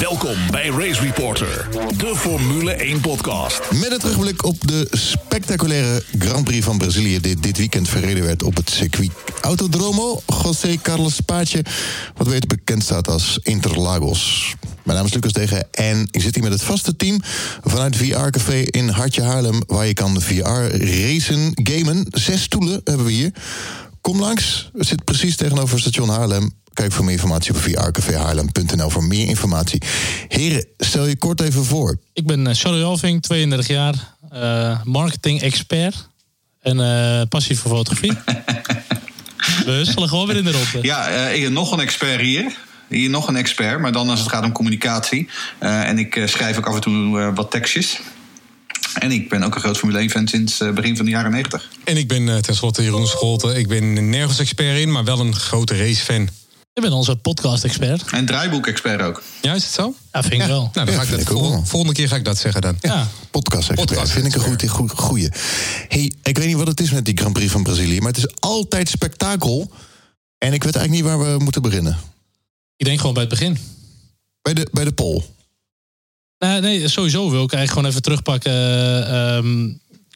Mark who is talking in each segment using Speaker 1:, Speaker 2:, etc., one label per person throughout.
Speaker 1: Welkom bij Race Reporter, de Formule 1 podcast.
Speaker 2: Met een terugblik op de spectaculaire Grand Prix van Brazilië... die dit weekend verreden werd op het circuit Autodromo. José Carlos Paatje, wat weet bekend staat als Interlagos. Mijn naam is Lucas Degen en ik zit hier met het vaste team... vanuit VR Café in Hartje Haarlem... waar je kan VR racen, gamen. Zes stoelen hebben we hier. Kom langs, het zit precies tegenover station Haarlem. Kijk voor meer informatie op vrcafehaarlem.nl voor meer informatie. Heren, stel je kort even voor.
Speaker 3: Ik ben uh, Charlie Alving, 32 jaar, uh, marketing-expert en uh, passie voor fotografie. We zullen gewoon weer in de ronde.
Speaker 4: Ja, ik heb nog een expert hier. Hier nog een expert, maar dan als het gaat om communicatie. en ik schrijf ook af en toe wat tekstjes. En ik ben ook een groot Formule 1-fan sinds begin van de jaren 90.
Speaker 5: En ik ben uh, tenslotte Jeroen Scholten. Ik ben nergens expert in, maar wel een grote race-fan.
Speaker 3: Ik ben onze podcast-expert.
Speaker 4: En draaiboek-expert ook.
Speaker 5: Ja, is het zo?
Speaker 3: Ja, vind ik wel.
Speaker 5: Nou, dan
Speaker 2: Ja,
Speaker 5: ga ik
Speaker 2: vind
Speaker 5: dat
Speaker 2: ik ook
Speaker 5: vol-
Speaker 2: wel.
Speaker 5: volgende keer ga ik dat zeggen dan.
Speaker 3: Ja.
Speaker 2: Podcast,
Speaker 5: Podcast
Speaker 2: vind ik een goed, goed, goeie. Hey, ik weet niet wat het is met die Grand Prix van Brazilië... maar het is altijd spektakel. En ik weet eigenlijk niet waar we moeten beginnen.
Speaker 3: Ik denk gewoon bij het begin.
Speaker 2: Bij de, bij de pol.
Speaker 3: Nee, nee, sowieso wil ik eigenlijk gewoon even terugpakken eh, ehm,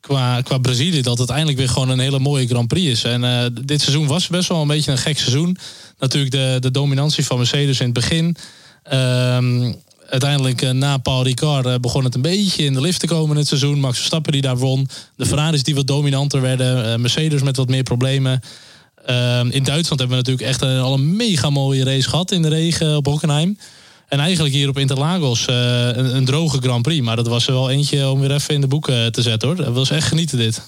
Speaker 3: qua, qua Brazilië. Dat het eindelijk weer gewoon een hele mooie Grand Prix is. En eh, dit seizoen was best wel een beetje een gek seizoen. Natuurlijk de, de dominantie van Mercedes in het begin. Ehm, uiteindelijk eh, na Paul Ricard eh, begon het een beetje in de lift te komen het seizoen. Max Verstappen die daar won. De Ferraris die wat dominanter werden. Mercedes met wat meer problemen. Ehm, in Duitsland hebben we natuurlijk echt al een mega mooie race gehad in de regen op Hockenheim. En eigenlijk hier op Interlagos eh, een, een droge Grand Prix. Maar dat was er wel eentje om weer even in de boeken te zetten hoor. Dat was echt genieten dit.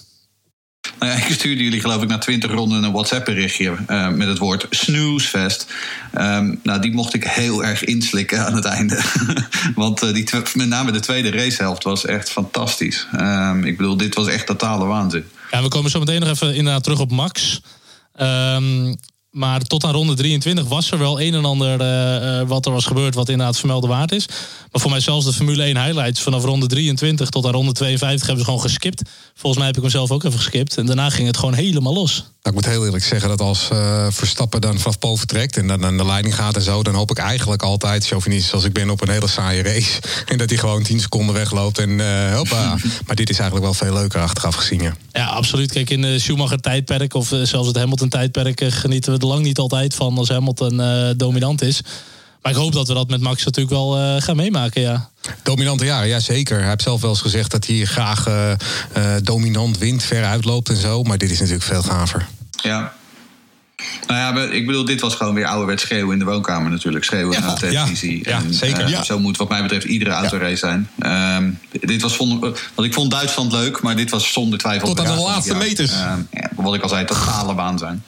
Speaker 4: Nou ja, ik stuurde jullie geloof ik na 20 ronden een WhatsApp-berichtje eh, met het woord snoozefest. Ehm, nou, die mocht ik heel erg inslikken aan het einde. Want eh, die met name de tweede racehelft was echt fantastisch. Ehm, ik bedoel, dit was echt totale waanzin.
Speaker 3: Ja, we komen zo meteen nog even inderdaad terug op Max. Ehm, maar tot aan ronde 23 was er wel een en ander eh, eh, wat er was gebeurd, wat inderdaad vermelden waard is. Maar voor mij zelfs de Formule 1 highlights vanaf ronde 23 tot aan ronde 52 hebben ze gewoon geskipt. Volgens mij heb ik hem zelf ook even geskipt. En daarna ging het gewoon helemaal los.
Speaker 5: Nou, ik moet heel eerlijk zeggen dat als eh, Verstappen dan vanaf Pool vertrekt en dan aan de leiding gaat en zo, dan hoop ik eigenlijk altijd, chauvinistisch als ik ben, op een hele saaie race. En dat hij gewoon 10 seconden wegloopt en eh hoppa. maar dit is eigenlijk wel veel leuker achteraf gezien. Ja.
Speaker 3: Ja, absoluut. Kijk, in de Schumacher-tijdperk of zelfs het Hamilton-tijdperk genieten we lang niet altijd van als Hamilton eh, dominant is. Maar ik hoop dat we dat met Max natuurlijk wel eh, gaan meemaken, ja.
Speaker 5: Dominante jaren, ja zeker. Hij heeft zelf wel eens gezegd dat hij graag eh, dominant wint, ver uitloopt en zo. Maar dit is natuurlijk veel gaver.
Speaker 4: Ja. Nou ja, ik bedoel, dit was gewoon weer ouderwets schreeuwen in de woonkamer natuurlijk. Schreeuwen
Speaker 5: Ja,
Speaker 4: naar de televisie.
Speaker 5: ja, ja, zeker. Ja.
Speaker 4: Zo moet wat mij betreft iedere autorace zijn. Ehm, dit was vond, want ik vond Duitsland leuk, maar dit was zonder twijfel...
Speaker 5: Tot aan de laatste meters.
Speaker 4: Ehm, ja, wat ik al zei, totale waan zijn.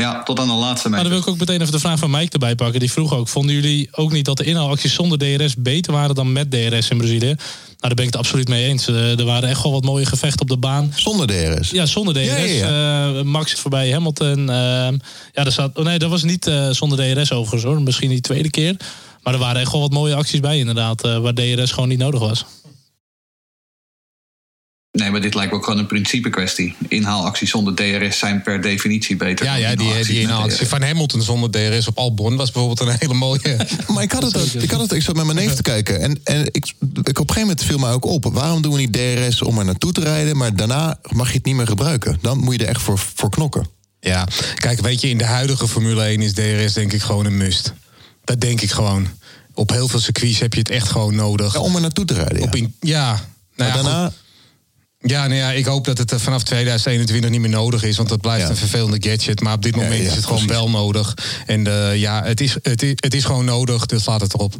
Speaker 4: Ja, tot aan de laatste
Speaker 3: Maar
Speaker 4: meters.
Speaker 3: dan wil ik ook meteen even de vraag van Mike erbij pakken. Die vroeg ook, vonden jullie ook niet dat de inhaalacties zonder DRS beter waren dan met DRS in Brazilië? Nou, daar ben ik het absoluut mee eens. Eh, er waren echt wel wat mooie gevechten op de baan.
Speaker 2: Zonder DRS.
Speaker 3: Ja, zonder DRS.
Speaker 2: Ja, ja,
Speaker 3: Eh, Max voorbij Hamilton. ehm, ja, er staat, oh nee, dat was niet eh, zonder DRS overigens hoor. Misschien die tweede keer. Maar er waren echt wel wat mooie acties bij inderdaad. eh, waar DRS gewoon niet nodig was.
Speaker 4: Nee, maar dit lijkt me ook gewoon een principe kwestie. Inhaalacties zonder DRS zijn per definitie beter
Speaker 5: Ja,
Speaker 4: dan
Speaker 5: ja die,
Speaker 4: inhaalacties
Speaker 5: die inhaalactie van Hamilton zonder DRS op Albon was bijvoorbeeld een hele mooie.
Speaker 2: Maar ik had het, ook, ik had het, ik zat met mijn neef te kijken. En, en ik, ik, op een gegeven moment viel mij ook op. Waarom doen we niet DRS om er naartoe te rijden, maar daarna mag je het niet meer gebruiken? Dan moet je er echt voor, voor knokken.
Speaker 5: Ja, kijk, weet je, in de huidige Formule 1 is DRS denk ik gewoon een must. Dat denk ik gewoon. Op heel veel circuits heb je het echt gewoon nodig.
Speaker 2: Ja, om er naartoe te rijden. Ja.
Speaker 5: Op in, ja, nou
Speaker 2: maar
Speaker 5: ja,
Speaker 2: daarna,
Speaker 5: goed. Ja, nou ja, ik hoop dat het eh, vanaf 2021 niet meer nodig is. Want dat blijft
Speaker 2: Ja.
Speaker 5: een vervelende gadget. Maar op dit moment
Speaker 2: ja,
Speaker 5: is het gewoon
Speaker 2: precies.
Speaker 5: wel nodig. En eh, ja, het is, het, is, het is gewoon nodig, dus laat het erop.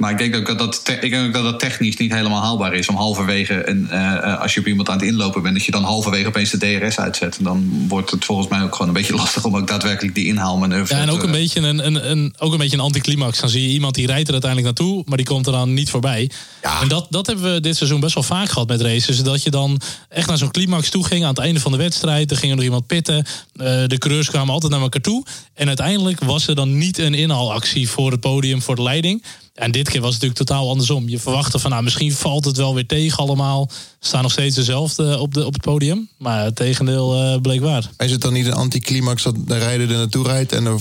Speaker 4: Maar ik denk ook dat dat, te- ik denk ook dat dat technisch niet helemaal haalbaar is. Om halverwege, een, eh, als je op iemand aan het inlopen bent, dat je dan halverwege opeens de DRS uitzet. En dan wordt het volgens mij ook gewoon een beetje lastig om ook daadwerkelijk die inhaalmanoeuvre
Speaker 3: Ja, en ook een beetje een, een, een, ook een, beetje een anticlimax. Dan zie je iemand die rijdt er uiteindelijk naartoe, maar die komt er dan niet voorbij. En dat, dat hebben we dit seizoen best wel vaak gehad met races. Dat je dan echt naar zo'n climax toe ging aan het einde van de wedstrijd. Er ging er nog iemand pitten. Eh, de coureurs kwamen altijd naar elkaar toe. En uiteindelijk was er dan niet een inhaalactie voor het podium, voor de leiding. En dit keer was het natuurlijk totaal andersom. Je verwachtte van, nou, misschien valt het wel weer tegen allemaal. Staan nog steeds dezelfde op, de, op het podium. Maar het tegendeel eh, bleek waar.
Speaker 2: is het dan niet een anticlimax dat de rijder er naartoe rijdt en er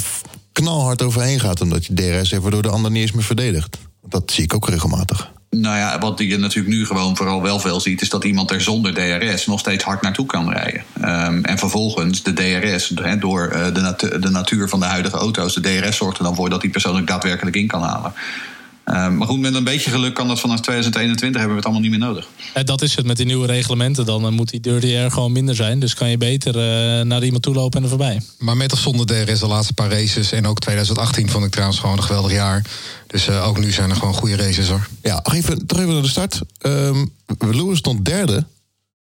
Speaker 2: knalhard overheen gaat omdat je DRS heeft, waardoor de ander niet eens meer verdedigt? Dat zie ik ook regelmatig.
Speaker 4: Nou ja, wat je natuurlijk nu gewoon vooral wel veel ziet, is dat iemand er zonder DRS nog steeds hard naartoe kan rijden. Um, en vervolgens de DRS, he, door uh, de, natu de, natuur van de huidige auto's, de DRS zorgt er dan voor dat die persoon ook daadwerkelijk in kan halen. Uh, maar goed, met een beetje geluk kan dat vanaf 2021 hebben we het allemaal niet meer nodig.
Speaker 3: En dat is het met die nieuwe reglementen. Dan uh, moet die dirty air gewoon minder zijn. Dus kan je beter uh, naar iemand toe lopen en er voorbij.
Speaker 5: Maar met of zonder DRS de laatste paar races. En ook 2018 vond ik trouwens gewoon een geweldig jaar. Dus uh, ook nu zijn er gewoon goede races hoor.
Speaker 2: Ja, even, terug even naar de start. Um, Lewis stond derde.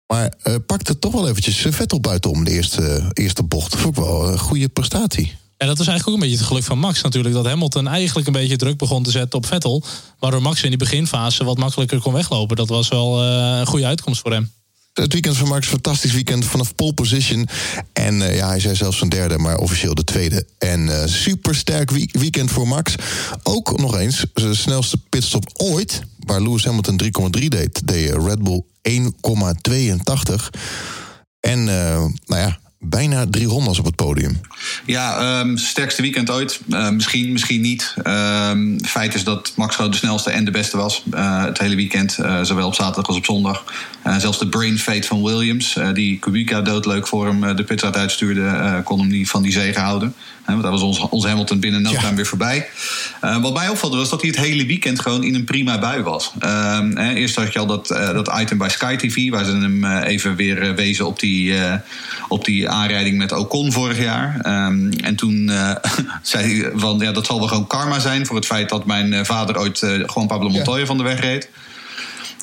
Speaker 2: Maar uh, pakte toch wel eventjes Vettel buitenom de eerste, eerste bocht. Dat vond ik wel een goede prestatie.
Speaker 3: En dat is eigenlijk ook een beetje het geluk van Max natuurlijk. Dat Hamilton eigenlijk een beetje druk begon te zetten op Vettel. Waardoor Max in die beginfase wat makkelijker kon weglopen. Dat was wel uh, een goede uitkomst voor hem.
Speaker 2: Het weekend van Max, fantastisch weekend vanaf pole position. En uh, ja, hij zei zelfs een derde, maar officieel de tweede. En uh, super sterk weekend voor Max. Ook nog eens de snelste pitstop ooit. Waar Lewis Hamilton 3,3 deed, deed Red Bull 1,82. En nou ja, bijna drie rondes op het podium.
Speaker 4: Ja, um, sterkste weekend ooit. Uh, misschien, misschien niet. Um, feit is dat Max gewoon de snelste en de beste was. Uh, het hele weekend, uh, zowel op zaterdag als op zondag. zelfs de brain fate van Williams, die Kubica doodleuk voor hem de pitstraat uitstuurde, kon hem niet van die zege houden. Want daar was ons, ons Hamilton binnen no ja. weer voorbij. wat mij opvallde was dat hij het hele weekend gewoon in een prima bui was. Ehm, eerst had je al dat, dat item bij Sky TV, waar ze hem even weer wezen op die, op die aanrijding met Ocon vorig jaar. Um, en toen zei hij van ja, dat zal wel gewoon karma zijn voor het feit dat mijn vader ooit gewoon Pablo Montoya ja. van de weg reed.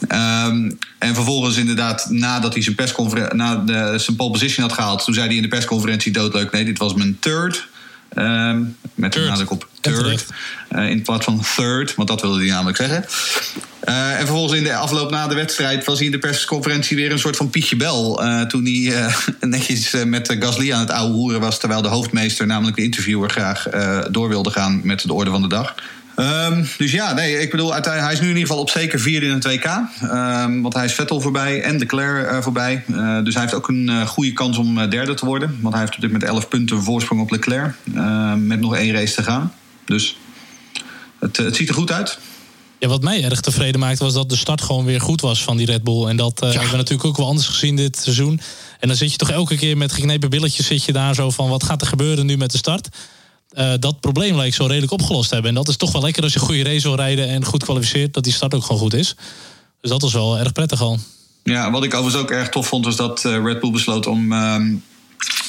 Speaker 4: Um, en vervolgens inderdaad, nadat hij zijn, persconferentie, na de, zijn pole position had gehaald, toen zei hij in de persconferentie doodleuk: nee, dit was mijn third. Um, met de nadruk op third. Uh, in plaats van third, want dat wilde hij namelijk zeggen. Uh, en vervolgens in de afloop na de wedstrijd was hij in de persconferentie weer een soort van Pietje Bel. Uh, toen hij netjes met Gasly aan het ouwe hoeren was. Terwijl de hoofdmeester, namelijk de interviewer, graag door wilde gaan met de orde van de dag. Um, dus ja, nee, ik bedoel, hij is nu in ieder geval op zeker vierde in het WK. Um, want hij is Vettel voorbij en Leclerc uh, voorbij. Uh, dus hij heeft ook een uh, goede kans om derde te worden. Want hij heeft op dit moment 11 punten voorsprong op Leclerc. met nog één race te gaan. Dus het, het ziet er goed uit.
Speaker 3: Ja, wat mij erg tevreden maakte was dat de start gewoon weer goed was van die Red Bull. En dat uh, ja. hebben we natuurlijk ook wel anders gezien dit seizoen. En dan zit je toch elke keer met geknepen billetjes zit je daar zo van wat gaat er gebeuren nu met de start. Uh, dat probleem lijkt zo redelijk opgelost te hebben. En dat is toch wel lekker als je een goede race wil rijden en goed kwalificeert, dat die start ook gewoon goed is. Dus dat was wel erg prettig al.
Speaker 4: Ja, wat ik overigens ook erg tof vond, was dat uh, Red Bull besloot om um,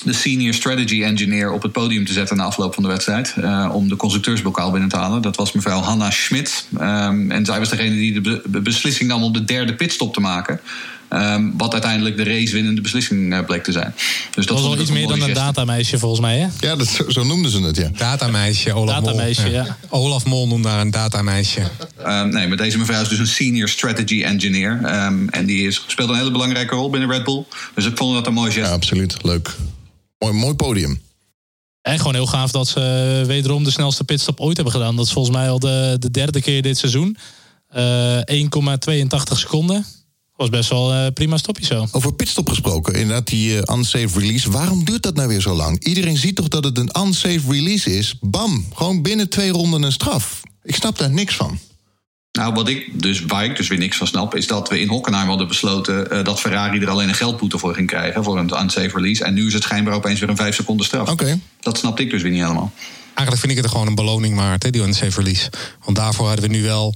Speaker 4: de senior strategy engineer op het podium te zetten na afloop van de wedstrijd. Uh, om de constructeursbokaal binnen te halen. Dat was mevrouw Hanna Schmidt. Um, en zij was degene die de be beslissing nam om de derde pitstop te maken. Um, wat uiteindelijk de racewinnende beslissing uh, bleek te zijn.
Speaker 3: Dus dat, was wel iets meer dan een datameisje volgens mij, hè?
Speaker 2: Ja, dat, zo, zo noemden ze het, ja.
Speaker 5: Datameisje, Olaf
Speaker 3: datameisje,
Speaker 5: Mol.
Speaker 3: Ja. Ja.
Speaker 5: Olaf Mol noemde daar een datameisje.
Speaker 4: Um, nee, maar deze mevrouw is dus een senior strategy engineer. Um, en die is, speelt een hele belangrijke rol binnen Red Bull. Dus ik vond dat een mooi gest.
Speaker 2: Ja, absoluut. Leuk. Mooi, mooi podium.
Speaker 3: En gewoon heel gaaf dat ze wederom de snelste pitstop ooit hebben gedaan. Dat is volgens mij al de, de derde keer dit seizoen. Uh, 1,82 seconden. Was best wel uh, prima stopje zo.
Speaker 2: Over pitstop gesproken, inderdaad die uh, unsafe release. Waarom duurt dat nou weer zo lang? Iedereen ziet toch dat het een unsafe release is? Bam, gewoon binnen twee ronden een straf. Ik snap daar niks van.
Speaker 4: Nou, wat ik dus, waar ik dus weer niks van snap, is dat we in Hockenheim hadden besloten uh, dat Ferrari er alleen een geldboete voor ging krijgen voor een unsafe release. En nu is het schijnbaar opeens weer een vijf seconden straf.
Speaker 2: Oké. Okay.
Speaker 4: Dat snapte ik dus weer niet helemaal.
Speaker 5: Eigenlijk vind ik het gewoon een beloning waard, hè, die unsafe release. Want daarvoor hadden we nu wel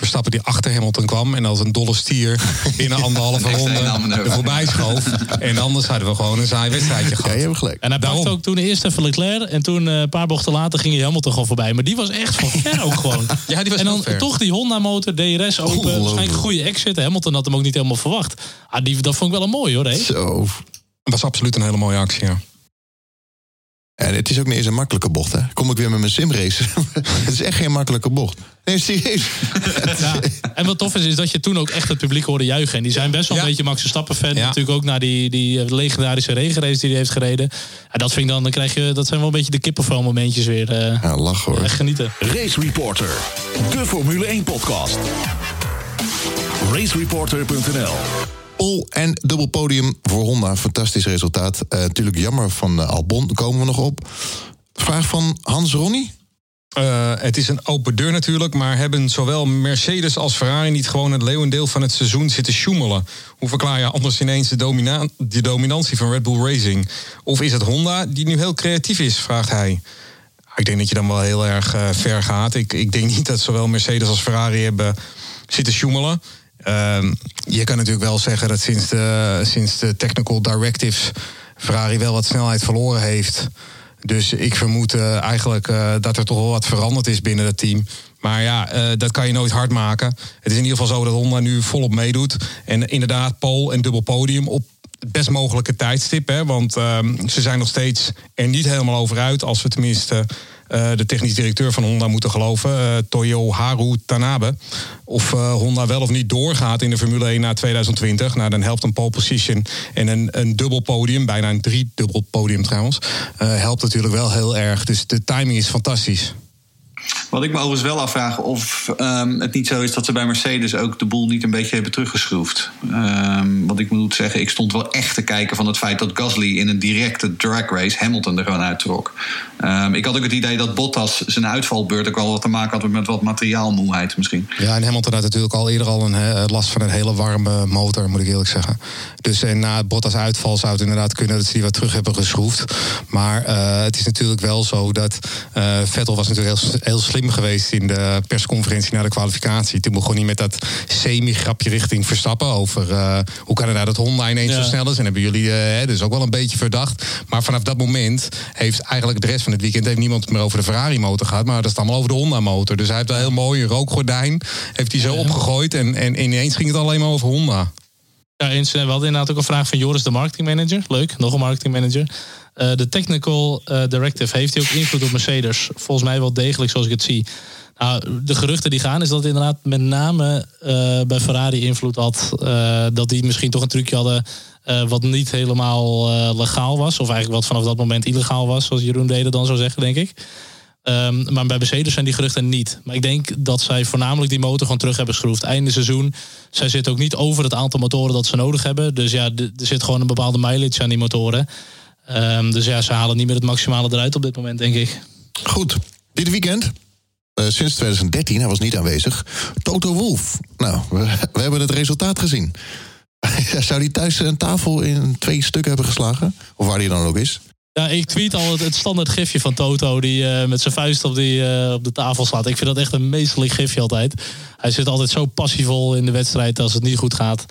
Speaker 5: Verstappen die achter Hamilton kwam en als een dolle stier binnen anderhalve ronde er voorbij schoof. En anders hadden we gewoon een saai wedstrijdje gehad.
Speaker 2: Ja, je hebt gelijk.
Speaker 3: En hij pakte ook toen eerst even Leclerc en toen een paar bochten later ging hij Hamilton gewoon voorbij. Maar die was echt van ver ook gewoon.
Speaker 5: ja, die was
Speaker 3: en dan
Speaker 5: ver.
Speaker 3: toch die Honda motor, DRS open, waarschijnlijk een goede exit. Hamilton had hem ook niet helemaal verwacht. Ah, die, dat vond ik wel een mooi hoor. Hè?
Speaker 2: Zo.
Speaker 5: Dat was absoluut een hele mooie actie, ja.
Speaker 2: En het is ook niet eens een makkelijke bocht, hè? Kom ik weer met mijn simrace. het is echt geen makkelijke bocht. Nee, serieus.
Speaker 3: ja. En wat tof is, is dat je toen ook echt het publiek hoorde juichen. En die zijn best wel
Speaker 5: Ja.
Speaker 3: een beetje Max Verstappen-fan.
Speaker 5: Ja.
Speaker 3: Natuurlijk ook naar die, die eh, legendarische regenrace die hij heeft gereden. Ja, dat vind ik dan, dan krijg je, dat zijn wel een beetje de kippenvel momentjes weer. eh,
Speaker 2: Ja, lach hoor.
Speaker 3: echt genieten.
Speaker 1: Race Reporter, de Formule 1 podcast. Racereporter.nl
Speaker 2: Pol en dubbel podium voor Honda. Fantastisch resultaat. Natuurlijk jammer van uh, Albon. Komen we nog op. Vraag van Hans Ronnie.
Speaker 5: Uh, het is een open deur natuurlijk, maar hebben zowel Mercedes als Ferrari niet gewoon het leeuwendeel van het seizoen zitten sjoemelen? Hoe verklaar je anders ineens de, domina dominantie van Red Bull Racing? Of is het Honda die nu heel creatief is, vraagt hij. Ik denk dat je dan wel heel erg ver gaat. Ik, ik denk niet dat zowel Mercedes als Ferrari hebben zitten sjoemelen. Uh, je kan natuurlijk wel zeggen dat sinds de, sinds de technical directives Ferrari wel wat snelheid verloren heeft. Dus ik vermoed uh, eigenlijk uh, dat er toch wel wat veranderd is binnen het team. Maar ja, uh, dat kan je nooit hard maken. Het is in ieder geval zo dat Honda nu volop meedoet. En inderdaad, pole en dubbel podium op het best mogelijke tijdstip. Hè, want ehm, ze zijn nog steeds er niet helemaal over uit. Als we tenminste de technisch directeur van Honda moeten geloven, uh, Toyo Haru Tanabe. Of uh, Honda wel of niet doorgaat in de Formule 1 na 2020. Nou, dan helpt een pole position en een, een dubbel podium, bijna een driedubbel podium trouwens, helpt natuurlijk wel heel erg. Dus de timing is fantastisch.
Speaker 4: Wat ik me overigens wel afvraag of um, het niet zo is dat ze bij Mercedes ook de boel niet een beetje hebben teruggeschroefd. Um, wat ik moet zeggen, ik stond wel echt te kijken van het feit dat Gasly in een directe drag race Hamilton er gewoon uittrok. Um, ik had ook het idee dat Bottas zijn uitvalbeurt ook wel wat te maken had met wat materiaalmoeheid misschien.
Speaker 5: Ja, en Hamilton had natuurlijk al eerder al een he, last van een hele warme motor, moet ik eerlijk zeggen. Dus en na Bottas uitval zou het inderdaad kunnen dat ze die wat terug hebben geschroefd. Maar uh, het is natuurlijk wel zo dat uh, Vettel was natuurlijk heel, heel slim geweest in de persconferentie na de kwalificatie. Toen begon hij met dat semi-grapje richting Verstappen over uh, hoe kan het nou dat Honda ineens ja. zo snel is. En hebben jullie uh, dus ook wel een beetje verdacht. Maar vanaf dat moment heeft eigenlijk de rest van het weekend heeft niemand meer over de Ferrari-motor gehad. Maar dat is allemaal over de Honda-motor. Dus hij heeft wel heel mooi een rookgordijn. Heeft hij zo ja. opgegooid. En, en ineens ging het alleen maar over Honda.
Speaker 3: Ja, eens, we hadden inderdaad ook een vraag van Joris, de marketingmanager. Leuk, nog een marketingmanager. Uh, de technical uh, directive, heeft hij ook invloed op Mercedes? Volgens mij wel degelijk, zoals ik het zie. Nou, de geruchten die gaan is dat het inderdaad met name bij Ferrari invloed had. dat die misschien toch een trucje hadden wat niet helemaal legaal was. Of eigenlijk wat vanaf dat moment illegaal was, zoals Jeroen Deden dan zou zeggen, denk ik. Um, maar bij Mercedes zijn die geruchten niet. Maar ik denk dat zij voornamelijk die motor gewoon terug hebben geschroefd. Einde seizoen. Zij zitten ook niet over het aantal motoren dat ze nodig hebben. Dus ja, er zit gewoon een bepaalde mileage aan die motoren. Um, dus ja, ze halen niet meer het maximale eruit op dit moment, denk ik.
Speaker 2: Goed, dit weekend. Uh, sinds 2013, hij was niet aanwezig. Toto Wolf. Nou, we, we hebben het resultaat gezien. Zou hij thuis een tafel in twee stukken hebben geslagen? Of waar hij dan ook is?
Speaker 3: Ik tweet al het, standaard gifje van Toto die uh, met zijn vuist op, die, uh, op de tafel slaat. Ik vind dat echt een meesterlijk gifje altijd. Hij zit altijd zo passievol in de wedstrijd als het niet goed gaat.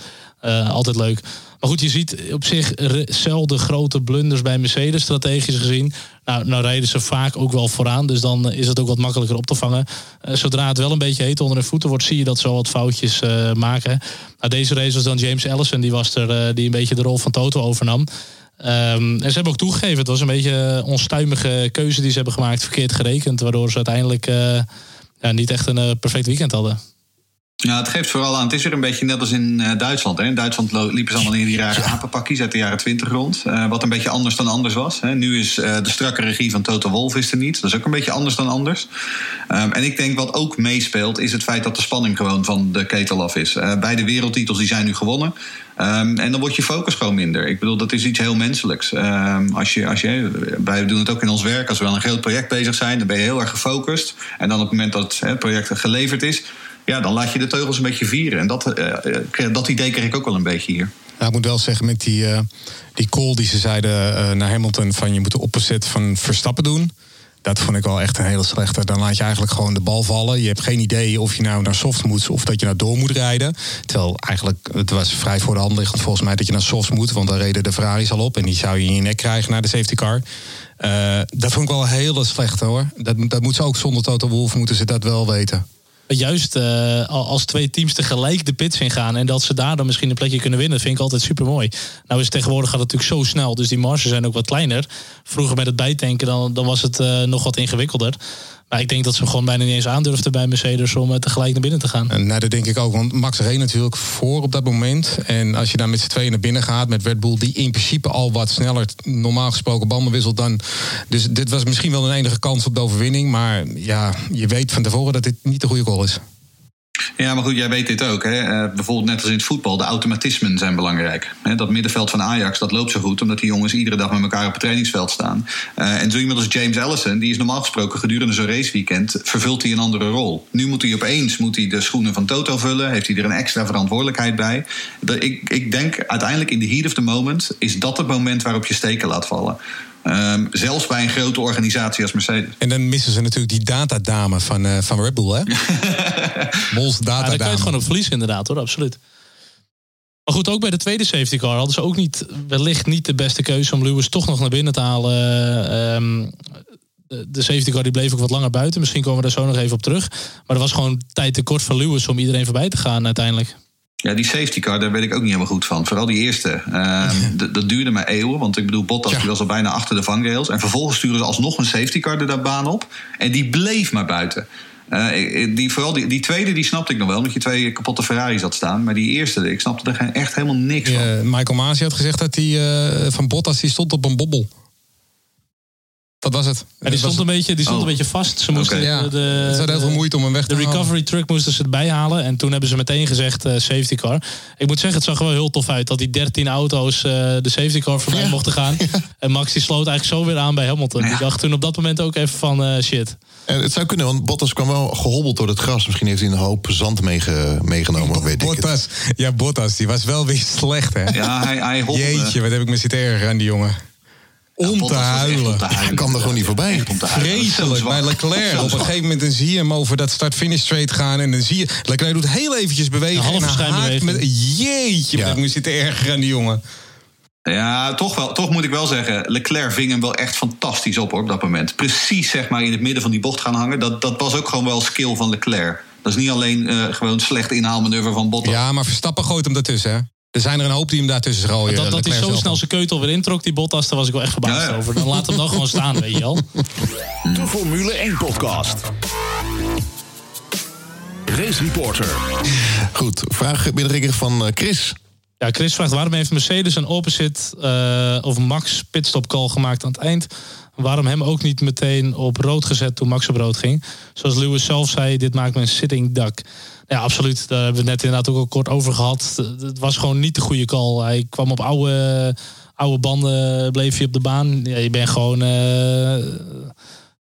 Speaker 3: Uh, altijd leuk. Maar goed, je ziet op zich zelden grote blunders bij Mercedes, strategisch gezien. Nou, nou rijden ze vaak ook wel vooraan, dus dan is het ook wat makkelijker op te vangen. Zodra het wel een beetje heet onder de voeten wordt, zie je dat ze wat foutjes maken. Nou, deze race was dan James Ellison, die was er, die een beetje de rol van Toto overnam. Um, en ze hebben ook toegegeven, het was een beetje een onstuimige keuze die ze hebben gemaakt, verkeerd gerekend, waardoor ze uiteindelijk uh, ja, niet echt een uh, perfect weekend hadden.
Speaker 4: Ja, het geeft vooral aan. Het is weer een beetje net als in uh, Duitsland. Hè. In Duitsland liepen ze allemaal in die rare apenpakjes uit de jaren 20 rond. Uh, wat een beetje anders dan anders was. Hè. Nu is uh, de strakke regie van Toto Wolf is er niet. Dat is ook een beetje anders dan anders. Um, en ik denk wat ook meespeelt is het feit dat de spanning gewoon van de ketel af is. beide wereldtitels die zijn nu gewonnen. Um, en dan wordt je focus gewoon minder. Ik bedoel, dat is iets heel menselijks. Um, als je, als je, wij doen het ook in ons werk. Als we aan een groot project bezig zijn, dan ben je heel erg gefocust. En dan op het moment dat het project geleverd is, ja, dan laat je de teugels een beetje vieren. En dat, uh, dat idee kreeg ik ook wel een beetje hier.
Speaker 5: Ja, ik moet wel zeggen, met die, uh, die call die ze zeiden naar Hamilton... van je moet de opzet van Verstappen doen... Dat vond ik wel echt een hele slechte. Dan laat je eigenlijk gewoon de bal vallen. Je hebt geen idee of je nou naar soft moet of dat je naar door moet rijden. Terwijl eigenlijk, het was vrij voor de hand liggend volgens mij dat je naar soft moet. Want dan reden de Ferraris al op en die zou je in je nek krijgen naar de safety car. Uh, dat vond ik wel hele slechte hoor. Dat, dat moet ze ook zonder Toto Wolf moeten ze dat wel weten
Speaker 3: juist uh, als twee teams tegelijk de pits ingaan en dat ze daar dan misschien een plekje kunnen winnen, vind ik altijd super mooi. Nou is tegenwoordig gaat het natuurlijk zo snel, dus die marges zijn ook wat kleiner. Vroeger met het bijtanken dan, dan was het uh, nog wat ingewikkelder. Maar ik denk dat ze gewoon bijna niet eens aandurfden bij Mercedes om uh, tegelijk naar binnen te gaan.
Speaker 5: En, nou, dat denk ik ook. Want Max reed natuurlijk voor op dat moment. En als je daar met z'n tweeën naar binnen gaat met Red Bull, die in principe al wat sneller normaal gesproken banden wisselt dan. Dus dit was misschien wel een enige kans op de overwinning. Maar ja, je weet van tevoren dat dit niet de goede call is.
Speaker 4: Ja, maar goed, jij weet dit ook. Hè? Uh, bijvoorbeeld net als in het voetbal, de automatismen zijn belangrijk. Hè? Dat middenveld van Ajax, dat loopt zo goed... omdat die jongens iedere dag met elkaar op het trainingsveld staan. Uh, en zo iemand als James Allison, die is normaal gesproken... gedurende zo'n raceweekend, vervult hij een andere rol. Nu moet hij opeens moet hij de schoenen van Toto vullen... heeft hij er een extra verantwoordelijkheid bij. Ik, ik denk uiteindelijk in de heat of the moment... is dat het moment waarop je steken laat vallen. Um, zelfs bij een grote organisatie als Mercedes.
Speaker 5: En dan missen ze natuurlijk die datadame van, uh, van Red Bull, hè? Mols datadame. Ja,
Speaker 3: daar kan je gewoon op verliezen, inderdaad, hoor, absoluut. Maar goed, ook bij de tweede safety car hadden ze ook niet, wellicht niet de beste keuze om Lewis toch nog naar binnen te halen. Um, de safety car die bleef ook wat langer buiten. Misschien komen we daar zo nog even op terug. Maar er was gewoon tijd te kort voor Lewis om iedereen voorbij te gaan uiteindelijk.
Speaker 4: Ja, die safety car, daar weet ik ook niet helemaal goed van. Vooral die eerste. Uh, dat duurde maar eeuwen. Want ik bedoel, Bottas die was al bijna achter de vangrails. En vervolgens sturen ze alsnog een safety car de baan op. En die bleef maar buiten. Uh, die, vooral die, die tweede, die snapte ik nog wel. Omdat je twee kapotte Ferraris had staan. Maar die eerste, ik snapte er echt helemaal niks van.
Speaker 5: Michael Masi had gezegd dat hij uh, van Bottas die stond op een bobbel. Dat was het.
Speaker 3: En die stond, een, beetje, die stond een oh. beetje vast. Ze moesten
Speaker 5: ja. de, het had heel veel moeite om hem weg te
Speaker 3: De recovery truck moesten ze erbij halen. En toen hebben ze meteen gezegd uh, safety car. Ik moet zeggen, het zag er wel heel tof uit dat die 13 auto's uh, de safety car voorbij ja. mochten gaan. En Max die sloot eigenlijk zo weer aan bij Hamilton. Die dacht toen op dat moment ook even van uh, shit.
Speaker 2: En het zou kunnen, want Bottas kwam wel gehobbeld door het gras. Misschien heeft hij een hoop zand meege, meegenomen, weet
Speaker 5: Bottas,
Speaker 2: ik het.
Speaker 5: Ja, Bottas, die was wel weer slecht, hè?
Speaker 4: Ja, hij, hij hobbelde.
Speaker 5: Jeetje, wat heb ik me zitten erger aan die jongen om te huilen.
Speaker 2: Hij kan er gewoon niet voorbij.
Speaker 5: Vreselijk. Bij Leclerc. Op een gegeven moment dan zie je hem over dat start-finish straight gaan. En dan zie je... Leclerc doet heel eventjes bewegen.
Speaker 3: Een half
Speaker 5: en met, Jeetje, ja. ik moest zitten erger aan die jongen.
Speaker 4: Ja, toch, wel, toch moet ik wel zeggen, Leclerc ving hem wel echt fantastisch op hoor, op dat moment. Precies zeg maar in het midden van die bocht gaan hangen. Dat, dat was ook gewoon wel skill van Leclerc. Dat is niet alleen uh, gewoon slecht inhaalmanoeuvre van Bottas.
Speaker 5: Ja, maar Verstappen gooit hem daartussen, hè? Er zijn er een hoop die hem daartussen gooien.
Speaker 3: Dat, dat hij zo snel zijn keutel weer introk, die Bottas, daar was ik wel echt verbaasd over. Dan laat hem dan gewoon staan, weet je wel.
Speaker 1: De Formule 1 podcast. Race Reporter.
Speaker 2: Goed, vraag binnendringen van eh, Chris.
Speaker 3: Ja, Chris vraagt waarom heeft Mercedes een opposite uh, of Max pitstop call gemaakt aan het eind? Waarom hem ook niet meteen op rood gezet toen Max op rood ging? Zoals Lewis zelf zei, dit maakt me een sitting duck. Ja, absoluut. Daar hebben we het net inderdaad ook al kort over gehad. Het was gewoon niet de goede call. Hij kwam op oude, oude banden, bleef je op de baan. Ja, je bent gewoon, uh,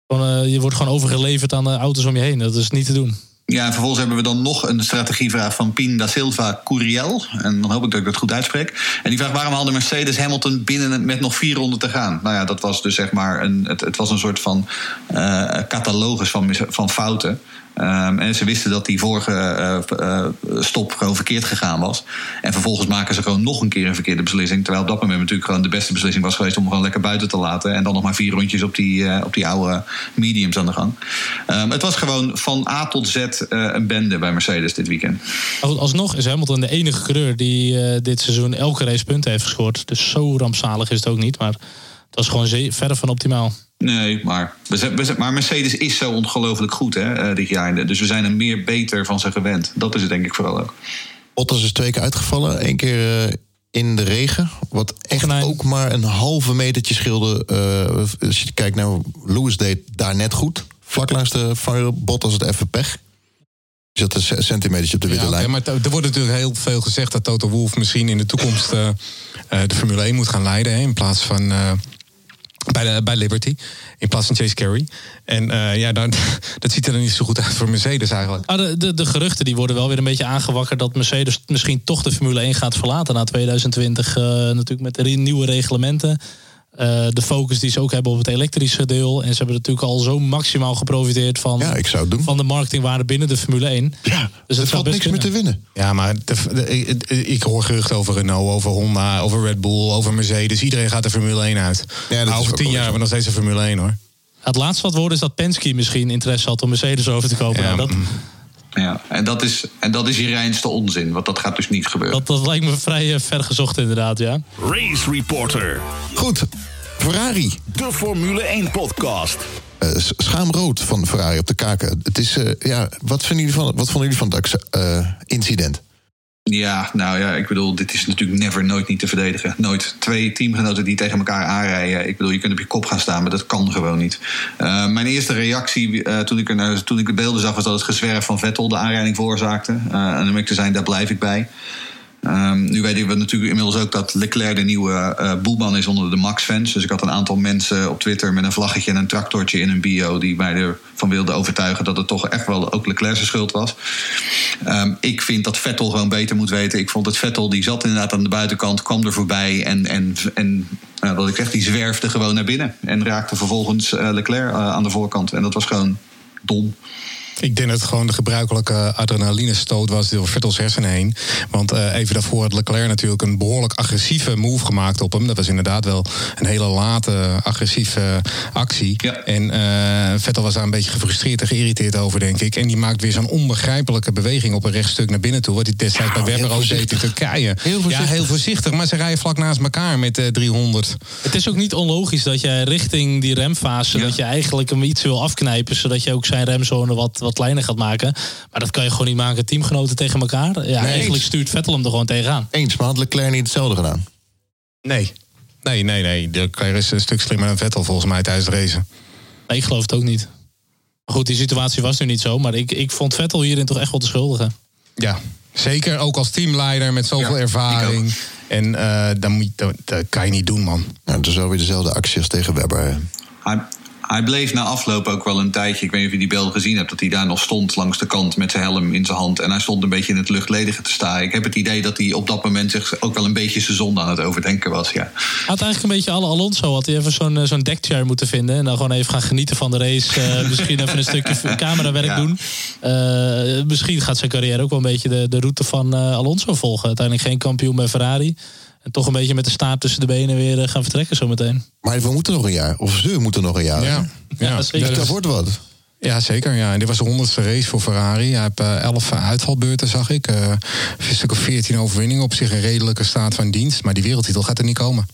Speaker 3: gewoon uh, je wordt gewoon overgeleverd aan de auto's om je heen. Dat is niet te doen.
Speaker 4: Ja, en vervolgens hebben we dan nog een strategievraag van Pien da Silva Curiel. En dan hoop ik dat ik dat goed uitspreek. En die vraagt waarom haalde Mercedes Hamilton binnen met nog vier ronden te gaan? Nou ja, dat was dus zeg maar een, het, het was een soort van uh, catalogus van, van fouten. Um, en ze wisten dat die vorige uh, uh, stop gewoon verkeerd gegaan was. En vervolgens maken ze gewoon nog een keer een verkeerde beslissing. Terwijl op dat moment natuurlijk gewoon de beste beslissing was geweest om gewoon lekker buiten te laten. En dan nog maar vier rondjes op die, uh, op die oude mediums aan de gang. Um, het was gewoon van A tot Z een bende bij Mercedes dit weekend.
Speaker 3: Alsnog is Hamilton de enige coureur die dit seizoen elke race punten heeft gescoord. Dus zo rampzalig is het ook niet. Maar het was gewoon verder van optimaal.
Speaker 4: Nee, maar, we, maar Mercedes is zo ongelooflijk goed hè, eh, dit jaar. Dus we zijn er meer beter van ze gewend. Dat is het denk ik vooral ook.
Speaker 2: Bottas is twee keer uitgevallen. Eén keer uh, in de regen. Wat echt ook maar een halve metertje scheelde. Uh, als je kijkt naar Lewis deed daar net goed. Vlak langs de vangen Bottas het even pech. Je zat een centimeter op de witte ja, lijn.
Speaker 5: maar er wordt natuurlijk heel veel gezegd dat Toto Wolff misschien in de toekomst uh, de Formule 1 moet gaan leiden. Hè, in plaats van bij, de, bij Liberty. In plaats van Chase Carey. En uh, ja, dan, dat ziet er niet zo goed uit voor Mercedes eigenlijk.
Speaker 3: Ah, de, de, geruchten die worden wel weer een beetje aangewakkerd... dat Mercedes misschien toch de Formule 1 gaat verlaten na 2020. Uh, natuurlijk met de nieuwe reglementen. Uh, de focus die ze ook hebben op het elektrische deel. En ze hebben natuurlijk al zo maximaal geprofiteerd van,
Speaker 2: ja, ik zou doen.
Speaker 3: van de marketingwaarde binnen de Formule 1.
Speaker 2: Ja, dus het valt niks meer te winnen.
Speaker 5: Ja, maar de, ik, ik, hoor geruchten over Renault, over Honda, over Red Bull, over Mercedes. Iedereen gaat de Formule 1 uit. Ja, nou, over tien jaar hebben we nog steeds een Formule 1 hoor.
Speaker 3: Het laatste wat woord is dat Penske misschien interesse had om Mercedes over te kopen. Ja, nou, dat,
Speaker 4: mm. Ja, en dat is, en dat is je reinste onzin, want dat gaat dus niet gebeuren.
Speaker 3: Dat, dat lijkt me vrij uh, ver gezocht inderdaad, ja.
Speaker 1: Race Reporter.
Speaker 2: Goed, Ferrari.
Speaker 1: De Formule 1 podcast.
Speaker 2: Uh, schaamrood van Ferrari op de kaken. Het is, uh, ja, wat, vinden jullie van, wat vonden jullie van het uh, incident?
Speaker 4: Ja, nou ja, ik bedoel, dit is natuurlijk never, nooit niet te verdedigen. Nooit. Twee teamgenoten die tegen elkaar aanrijden. Ik bedoel, je kunt op je kop gaan staan, maar dat kan gewoon niet. Uh, mijn eerste reactie uh, toen, ik er, toen ik de beelden zag, was dat het gezwerf van Vettel de aanrijding veroorzaakte. Uh, en om ik te zijn, daar blijf ik bij. Um, nu weten we natuurlijk inmiddels ook dat Leclerc de nieuwe uh, boeman is onder de Max-fans. Dus ik had een aantal mensen op Twitter met een vlaggetje en een tractortje in een bio... die mij ervan wilden overtuigen dat het toch echt wel ook Leclerc's schuld was. Um, ik vind dat Vettel gewoon beter moet weten. Ik vond dat Vettel, die zat inderdaad aan de buitenkant, kwam er voorbij... en, en, en uh, wat ik zeg, die zwerfde gewoon naar binnen. En raakte vervolgens uh, Leclerc aan de voorkant. En dat was gewoon dom.
Speaker 5: Ik denk dat het gewoon de gebruikelijke adrenalinestoot was door Vettels hersenen heen. Want uh, even daarvoor had Leclerc natuurlijk een behoorlijk agressieve move gemaakt op hem. Dat was inderdaad wel een hele late agressieve actie.
Speaker 4: Ja.
Speaker 5: En uh, Vettel was daar een beetje gefrustreerd en geïrriteerd over, denk ik. En die maakt weer zo'n onbegrijpelijke beweging op een rechtstuk naar binnen toe. Wat hij destijds bij Webber ook deed in Turkije.
Speaker 2: Heel
Speaker 5: ja, heel voorzichtig. Maar ze rijden vlak naast elkaar met uh, 300.
Speaker 3: Het is ook niet onlogisch dat jij richting die remfase... Ja. dat je eigenlijk hem iets wil afknijpen... zodat je ook zijn remzone wat wat kleiner gaat maken. Maar dat kan je gewoon niet maken, teamgenoten tegen elkaar. Ja, nee, eigenlijk stuurt Vettel hem er gewoon tegenaan.
Speaker 2: Eens, maar had Leclerc niet hetzelfde gedaan?
Speaker 5: Nee. Nee, nee, nee. Leclerc is een stuk slimmer dan Vettel volgens mij tijdens het racen.
Speaker 3: Nee, ik geloof het ook niet. Maar goed, die situatie was nu niet zo. Maar ik, ik vond Vettel hierin toch echt wel de schuldige.
Speaker 5: Ja, zeker ook als teamleider met zoveel ja, ervaring. En uh, dat, moet, dat, dat, kan je niet doen, man.
Speaker 2: Ja, het is wel weer dezelfde actie als tegen Webber.
Speaker 4: Hij, hij bleef na afloop ook wel een tijdje. Ik weet niet of je die beelden gezien hebt. Dat hij daar nog stond langs de kant met zijn helm in zijn hand. En hij stond een beetje in het luchtledige te staan. Ik heb het idee dat hij op dat moment zich ook wel een beetje zijn zonde aan het overdenken was. Ja.
Speaker 3: Hij had eigenlijk een beetje alle Alonso. Had hij even zo'n zo'n deckchair moeten vinden. En dan gewoon even gaan genieten van de race. Uh, misschien even een stukje camerawerk ja. doen. Uh, misschien gaat zijn carrière ook wel een beetje de, de route van uh, Alonso volgen. Uiteindelijk geen kampioen bij Ferrari. En toch een beetje met de staart tussen de benen weer gaan vertrekken zometeen.
Speaker 2: Maar we moeten nog een jaar. Of ze moeten nog een jaar.
Speaker 5: Ja,
Speaker 3: ja, ja
Speaker 2: dus dat wordt wat.
Speaker 5: Ja, zeker. Ja. En dit was de honderdste race voor Ferrari. Hij heeft uh, elf uitvalbeurten, zag ik. Uh, een stuk of veertien overwinningen. Op zich een redelijke staat van dienst. Maar die wereldtitel gaat er niet komen.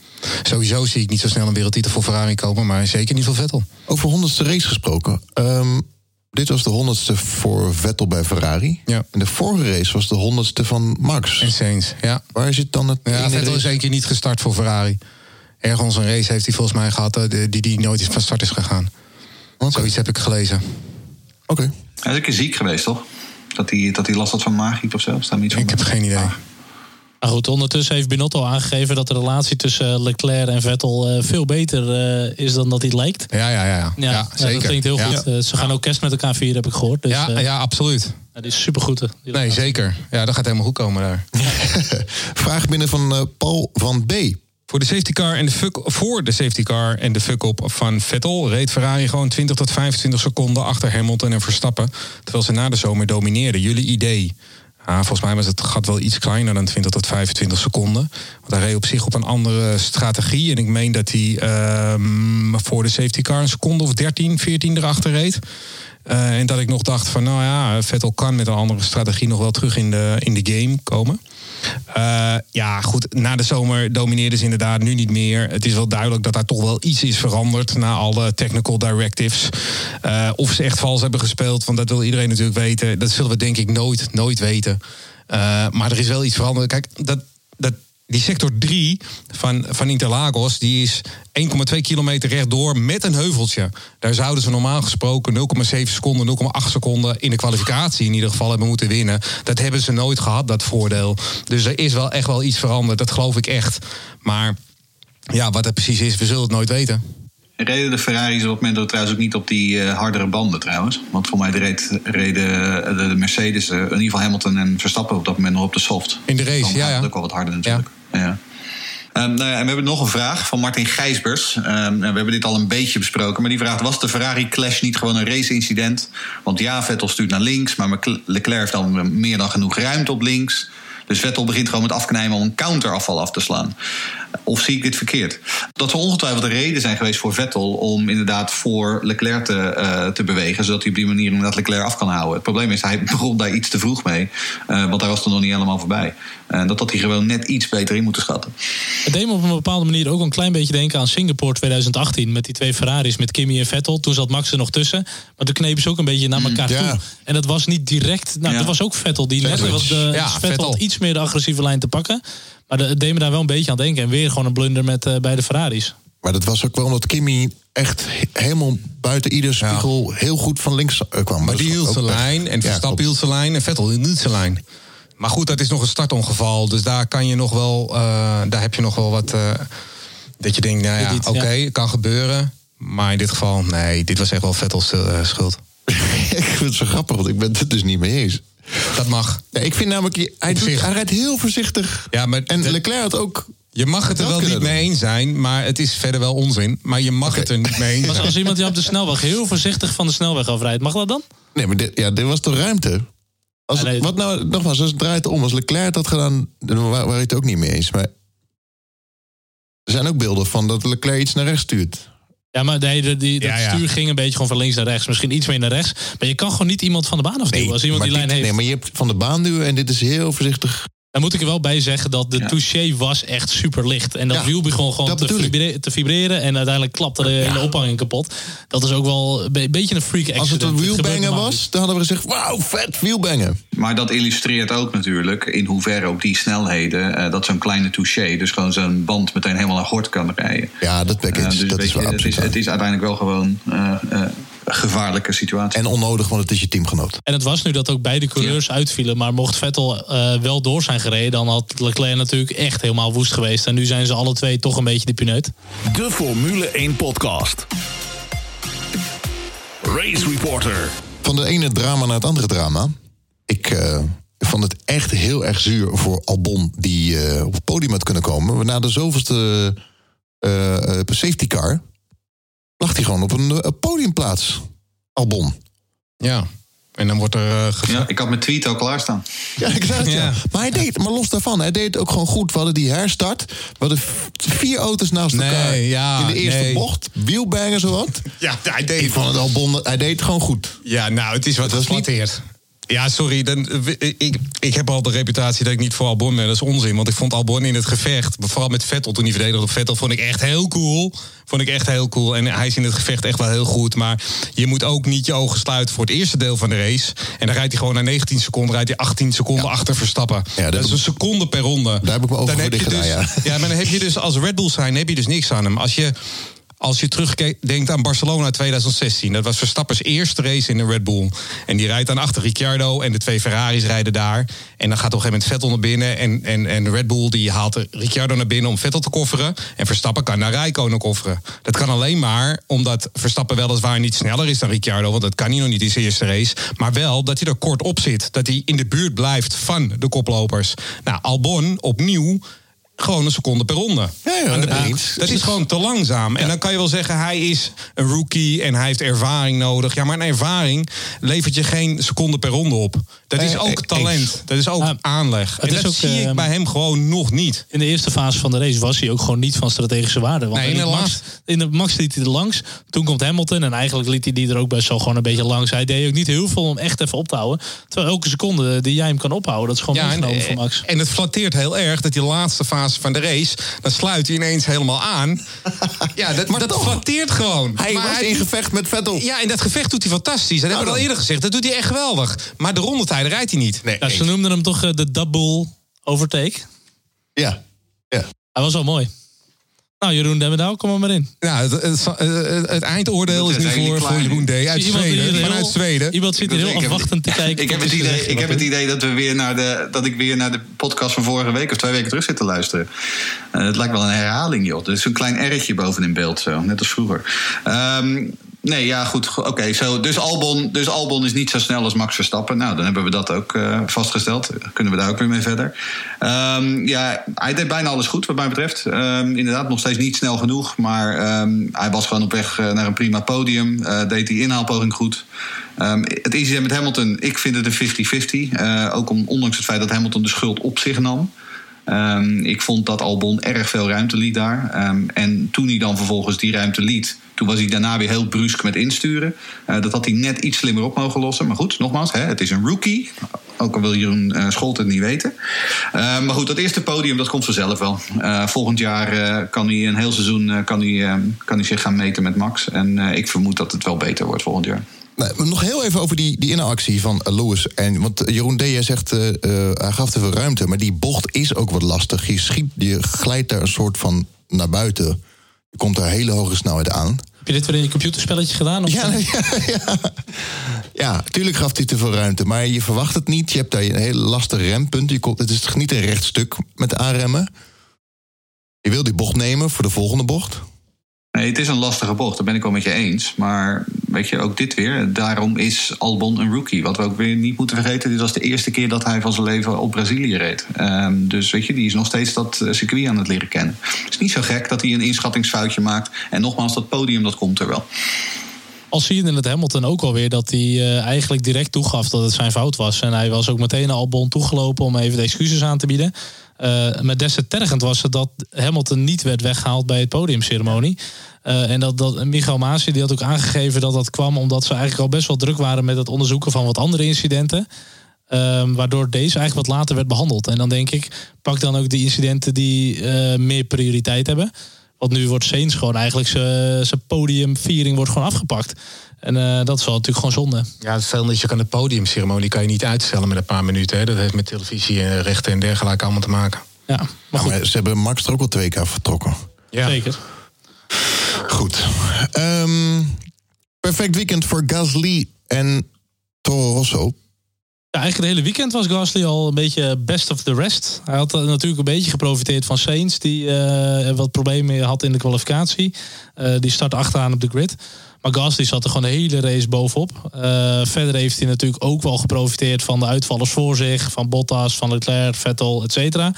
Speaker 5: Sowieso zie ik niet zo snel een wereldtitel voor Ferrari komen. Maar zeker niet voor Vettel.
Speaker 2: Over honderdste race gesproken. Um, dit was de honderdste voor Vettel bij Ferrari.
Speaker 5: Ja.
Speaker 2: En de vorige race was de honderdste van Max.
Speaker 5: En Sainz, ja.
Speaker 2: Waar zit dan het...
Speaker 5: Ja, Vettel is één keer niet gestart voor Ferrari. Ergens een race heeft hij volgens mij gehad die, die nooit van start is gegaan. Okay. Zoiets heb ik gelezen.
Speaker 2: Oké. Okay.
Speaker 4: Hij is een keer ziek geweest, toch? Dat hij, dat hij last had van maaggriep of zo? Staat niet
Speaker 5: ik heb geen idee. Ah.
Speaker 3: Maar goed, ondertussen heeft Binotto aangegeven dat de relatie tussen Leclerc en Vettel uh, veel beter uh, is dan dat hij lijkt.
Speaker 5: Ja, ja, ja. ja.
Speaker 3: ja,
Speaker 5: ja
Speaker 3: zeker. Dat klinkt heel
Speaker 5: ja.
Speaker 3: goed. Ze gaan ook kerst met elkaar vieren, heb ik gehoord. Dus,
Speaker 5: ja, ja, absoluut.
Speaker 3: Ja, die is supergoed. Die
Speaker 5: nee,
Speaker 3: relatie.
Speaker 5: zeker. Ja, dat gaat helemaal goed komen daar.
Speaker 2: Vraag binnen van Paul van B.
Speaker 5: Voor de safety car en de fuck, voor de safety car en de fuck-up van Vettel reed Ferrari gewoon 20 tot 25 seconden achter Hamilton en Verstappen. Terwijl ze na de zomer domineerden. Jullie idee? Ja, volgens mij was het gat wel iets kleiner dan 20 tot 25 seconden. Want hij reed op zich op een andere strategie. En ik meen dat hij um, voor de safety car een seconde of 13, 14 erachter reed. Uh, en dat ik nog dacht van, nou ja, Vettel kan met een andere strategie nog wel terug in de, in de game komen. Uh, ja, goed, na de zomer domineerden ze inderdaad nu niet meer. Het is wel duidelijk dat daar toch wel iets is veranderd na alle technical directives. Uh, of ze echt vals hebben gespeeld, want dat wil iedereen natuurlijk weten. Dat zullen we denk ik nooit, nooit weten. Uh, maar er is wel iets veranderd. Kijk, dat, dat, die sector 3 van, van Interlagos, die is 1,2 kilometer rechtdoor met een heuveltje. Daar zouden ze normaal gesproken 0,7 seconden, 0,8 seconden in de kwalificatie in ieder geval hebben moeten winnen. Dat hebben ze nooit gehad, dat voordeel. Dus er is wel echt wel iets veranderd, dat geloof ik echt. Maar ja, wat het precies is, we zullen het nooit weten.
Speaker 4: Reden de Ferraris op het moment trouwens ook niet op die uh, hardere banden trouwens? Want voor mij reed, reden de, de Mercedes, uh, in ieder geval Hamilton en Verstappen op dat moment nog op de soft.
Speaker 5: In de race,
Speaker 4: Dan
Speaker 5: ja. ja.
Speaker 4: ook wel wat harder natuurlijk. Ja. Ja. Um, nou en we hebben nog een vraag van Martin Gijsbers. Um, we hebben dit al een beetje besproken. Maar die vraagt: Was de Ferrari-clash niet gewoon een race-incident? Want ja, Vettel stuurt naar links. Maar Leclerc heeft dan meer dan genoeg ruimte op links. Dus Vettel begint gewoon met afknijmen om een counterafval af te slaan. Of zie ik dit verkeerd? Dat zou ongetwijfeld de reden zijn geweest voor Vettel om inderdaad voor Leclerc te, uh, te bewegen, zodat hij op die manier inderdaad Leclerc af kan houden. Het probleem is, hij begon daar iets te vroeg mee, uh, want hij was er nog niet helemaal voorbij. En dat had hij gewoon net iets beter in moeten schatten.
Speaker 3: Het deed me op een bepaalde manier ook een klein beetje denken aan Singapore 2018 met die twee Ferraris met Kimi en Vettel. Toen zat Max er nog tussen, maar toen knepen ze ook een beetje naar elkaar ja. toe. En dat was niet direct. Nou, ja. dat was ook Vettel die net was de ja, Vettel, Vettel iets meer de agressieve lijn te pakken. Maar het deed me daar wel een beetje aan denken. En weer gewoon een blunder met uh, bij de Ferraris.
Speaker 2: Maar dat was ook wel omdat Kimi echt helemaal buiten ieder spiegel heel goed van links uh, kwam.
Speaker 5: Maar die hield zijn lijn en Verstappen hield zijn lijn en Vettel hield niet zijn lijn. Maar goed, dat is nog een startongeval. Dus daar kan je nog wel, uh, daar heb je nog wel wat. Uh, dat je denkt, nou ja, oké, okay, ja. kan gebeuren. Maar in dit geval, nee, dit was echt wel Vettels uh, schuld.
Speaker 2: ik vind het zo grappig, want ik ben het dus niet mee eens.
Speaker 5: Dat mag.
Speaker 2: Ja, ik vind namelijk, hij, doet, hij rijdt heel voorzichtig.
Speaker 5: Ja, maar
Speaker 2: en de, Leclerc had ook
Speaker 5: je mag het er wel niet mee eens zijn, maar het is verder wel onzin. Maar je mag okay. het er niet mee eens zijn.
Speaker 3: Als, als iemand die op de snelweg heel voorzichtig van de snelweg afrijdt, mag dat dan?
Speaker 2: Nee, maar dit, ja, dit was toch ruimte? Als, wat nou, nogmaals, als het draait om. Als Leclerc het had gedaan, dan waren je het ook niet mee eens. Maar er zijn ook beelden van dat Leclerc iets naar rechts stuurt.
Speaker 3: Ja, maar nee, die, die, dat ja, ja. stuur ging een beetje gewoon van links naar rechts. Misschien iets meer naar rechts. Maar je kan gewoon niet iemand van de baan afduwen.
Speaker 2: Nee,
Speaker 3: als iemand die
Speaker 2: dit,
Speaker 3: lijn heeft.
Speaker 2: Nee, maar je hebt van de baan duwen en dit is heel voorzichtig.
Speaker 3: Daar moet ik er wel bij zeggen dat de ja. touché was echt super licht. En dat ja, wiel begon gewoon te vibreren, te vibreren, En uiteindelijk klapte de hele ophanging kapot. Dat is ook wel een beetje een freak accident.
Speaker 2: Als het een wielbanger was, dan hadden we gezegd... wauw, vet, wielbangen.
Speaker 4: Maar dat illustreert ook natuurlijk in hoeverre op die snelheden... Uh, dat zo'n kleine touché, dus gewoon zo'n band meteen helemaal naar gort kan rijden.
Speaker 2: Ja, dat package, uh, dus dat is wel
Speaker 4: het, is, het is uiteindelijk wel gewoon... Uh, gevaarlijke situatie.
Speaker 2: En onnodig, want het is je teamgenoot.
Speaker 3: En het was nu dat ook beide coureurs ja. uitvielen. Maar mocht Vettel uh, wel door zijn gereden, dan had Leclerc natuurlijk echt helemaal woest geweest. En nu zijn ze alle twee toch een beetje de pineut.
Speaker 1: De Formule 1 podcast. Race Reporter.
Speaker 2: Van de ene drama naar het andere drama. Ik uh, vond het echt heel erg zuur voor Albon die uh, op het podium had kunnen komen. Na de zoveelste safety car lag hij gewoon op een, een podiumplaats. Albon.
Speaker 5: Ja. En dan wordt er. Uh,
Speaker 4: ja, ik had mijn tweet al klaarstaan.
Speaker 2: Ja, ik zei het ja. ja. Maar hij deed, maar los daarvan, hij deed het ook gewoon goed. We hadden die herstart. We hadden vier auto's naast
Speaker 5: nee,
Speaker 2: elkaar
Speaker 5: ja,
Speaker 2: in de eerste
Speaker 5: nee.
Speaker 2: bocht. Zo wat.
Speaker 5: Ja, hij deed
Speaker 2: ik vond het Albon, hij deed het gewoon goed.
Speaker 5: Ja, nou, het is wat geflatteerd. Ja, sorry. Dan, ik, ik heb al de reputatie dat ik niet voor Albon ben. Dat is onzin. Want ik vond Albon in het gevecht, vooral met Vettel toen hij verdedigde op Vettel, vond ik echt heel cool. Vond ik echt heel cool. En hij is in het gevecht echt wel heel goed. Maar je moet ook niet je ogen sluiten voor het eerste deel van de race. En dan rijdt hij gewoon na 19 seconden, rijdt hij 18 seconden ja. achter Verstappen. Ja, dat, dat is een seconde per ronde.
Speaker 2: Daar heb ik me over voor gedaan,
Speaker 5: dus,
Speaker 2: ja.
Speaker 5: ja, maar dan heb je dus als Red Bull zijn, heb je dus niks aan hem. Als je als je terugdenkt aan Barcelona 2016. Dat was Verstappers eerste race in de Red Bull. En die rijdt dan achter Ricciardo en de twee Ferraris rijden daar. En dan gaat op een gegeven moment Vettel naar binnen. En, en, en Red Bull die haalt Ricciardo naar binnen om Vettel te kofferen. En Verstappen kan naar Rijkonen kofferen. Dat kan alleen maar omdat Verstappen weliswaar niet sneller is dan Ricciardo. Want dat kan hij nog niet in zijn eerste race. Maar wel dat hij er kort op zit. Dat hij in de buurt blijft van de koplopers. Nou, Albon opnieuw gewoon een seconde per ronde.
Speaker 2: Ja, ja,
Speaker 5: aan de
Speaker 2: ja,
Speaker 5: baan. Dat is gewoon te langzaam. En dan kan je wel zeggen, hij is een rookie en hij heeft ervaring nodig. Ja, maar een ervaring levert je geen seconde per ronde op. Dat is ook talent. Dat is ook aanleg. En dat ook, zie ik bij hem gewoon nog niet.
Speaker 3: In de eerste fase van de race was hij ook gewoon niet van strategische waarde. Want
Speaker 5: nee, in,
Speaker 3: de Max, in de Max liet hij er langs. Toen komt Hamilton en eigenlijk liet hij die er ook best wel gewoon een beetje langs. Hij deed ook niet heel veel om echt even op te houden. Terwijl elke seconde die jij hem kan ophouden, dat is gewoon ja, meegenomen voor Max.
Speaker 5: En het flatteert heel erg dat die laatste fase van de race, dan sluit hij ineens helemaal aan. Ja, dat,
Speaker 2: Maar
Speaker 5: dat
Speaker 2: toch.
Speaker 5: flatteert gewoon.
Speaker 2: Hij
Speaker 5: maar
Speaker 2: was in gevecht met Vettel.
Speaker 5: Ja, en dat gevecht doet hij fantastisch. Dat
Speaker 2: Nou
Speaker 5: hebben we al eerder gezegd. Dat doet hij echt geweldig. Maar de rondetijden rijdt hij niet.
Speaker 2: Nee,
Speaker 3: ze noemden hem toch eh, de double overtake.
Speaker 2: Ja. ja.
Speaker 3: Hij was wel mooi. Nou, Jeroen Demmerdauw, kom er maar in.
Speaker 5: Ja, het, het, het- het eindoordeel is
Speaker 4: Dat
Speaker 5: nu voor, voor Jeroen D. Uit
Speaker 3: Iemand
Speaker 5: Zweden.
Speaker 3: er heel-
Speaker 5: Vanuit Zweden.
Speaker 3: Iemand zit hier
Speaker 4: Dus
Speaker 3: heel afwachtend te kijken.
Speaker 4: Ik heb, het idee, ik heb het idee dat, we weer naar de, dat ik weer naar de podcast van vorige week of twee weken terug zit te luisteren. Eh, het lijkt wel een herhaling, joh. Er is zo'n klein R'tje boven in beeld, zo, net als vroeger. Ehm, nee, ja, goed. Oké, dus, Albon, dus Albon is niet zo snel als Max Verstappen. Nou, dan hebben we dat ook eh, vastgesteld. Kunnen we daar ook weer mee verder. Ehm, ja, hij deed bijna alles goed, wat mij betreft. Ehm, inderdaad, nog steeds niet snel genoeg. Maar ehm, hij was gewoon op weg eh, naar een prima podium. Eh, deed die inhaalpoging goed. Het incident met Hamilton, ik vind het een 50-50. Eh, ook om, ondanks het feit dat Hamilton de schuld op zich nam. Ehm, ik vond dat Albon erg veel ruimte liet daar. Ehm, en toen hij dan vervolgens die ruimte liet, toen was hij daarna weer heel brusk met insturen. Uh, dat had hij net iets slimmer op mogen lossen. Maar goed, nogmaals, hè, het is een rookie. Ook al wil Jeroen uh, Scholt het niet weten. Uh, maar goed, dat eerste podium, dat komt vanzelf wel. volgend jaar kan hij een heel seizoen kan hij, kan hij zich gaan meten met Max. En ik vermoed dat het wel beter wordt volgend jaar.
Speaker 2: Nog heel even over die, die inactie van Lewis. En, want Jeroen D. jij zegt, hij gaf te veel ruimte. Maar die bocht is ook wat lastig. Je, schiet, je glijdt daar een soort van naar buiten. Je komt daar hele hoge snelheid aan.
Speaker 3: Heb je dit weer in je computerspelletje gedaan? Of
Speaker 2: ja, ja, ja. ja, tuurlijk gaf hij te veel ruimte. Maar je verwacht het niet. Je hebt daar een hele lastig rempunt. Je komt, het is niet een recht stuk met aanremmen. Je wil die bocht nemen voor de volgende bocht.
Speaker 4: Nee, het is een lastige bocht, daar ben ik wel met je eens. Maar weet je, ook dit weer. Daarom is Albon een rookie. Wat we ook weer niet moeten vergeten. Dit was de eerste keer dat hij van zijn leven op Brazilië reed. Um, dus weet je, die is nog steeds dat eh, circuit aan het leren kennen. Het is niet zo gek dat hij een inschattingsfoutje maakt. En nogmaals, dat podium, dat komt er wel.
Speaker 3: Al zie je in het Hamilton ook alweer dat hij uh, eigenlijk direct toegaf dat het zijn fout was. En hij was ook meteen naar Albon toegelopen om even de excuses aan te bieden. Uh, maar des te tergend was het dat Hamilton niet werd weggehaald bij het podiumceremonie. Uh, en dat, dat Michael Maasje die had ook aangegeven dat dat kwam omdat ze eigenlijk al best wel druk waren met het onderzoeken van wat andere incidenten. Uh, waardoor deze eigenlijk wat later werd behandeld. En dan denk ik, pak dan ook die incidenten die meer prioriteit hebben. Want nu wordt Saints gewoon eigenlijk zijn podiumviering wordt gewoon afgepakt. En uh, dat is wel natuurlijk gewoon zonde.
Speaker 5: Ja, stel dat je kan de podiumceremonie kan je niet uitstellen met een paar minuten. Hè. Dat heeft met televisie, rechten en dergelijke allemaal te maken.
Speaker 3: Ja,
Speaker 2: maar, goed. maar ze hebben Max er ook al twee keer vertrokken.
Speaker 3: Ja. Zeker.
Speaker 2: Goed. Um, perfect weekend voor Gasly en Toro Rosso.
Speaker 3: Ja, eigenlijk het hele weekend was Gasly al een beetje best of the rest. Hij had natuurlijk een beetje geprofiteerd van Sainz, die uh, wat problemen had in de kwalificatie. Uh, die start achteraan op de grid. Maar Gasly zat er gewoon de hele race bovenop. Verder heeft hij natuurlijk ook wel geprofiteerd van de uitvallers voor zich. Van Bottas, van Leclerc, Vettel, et cetera.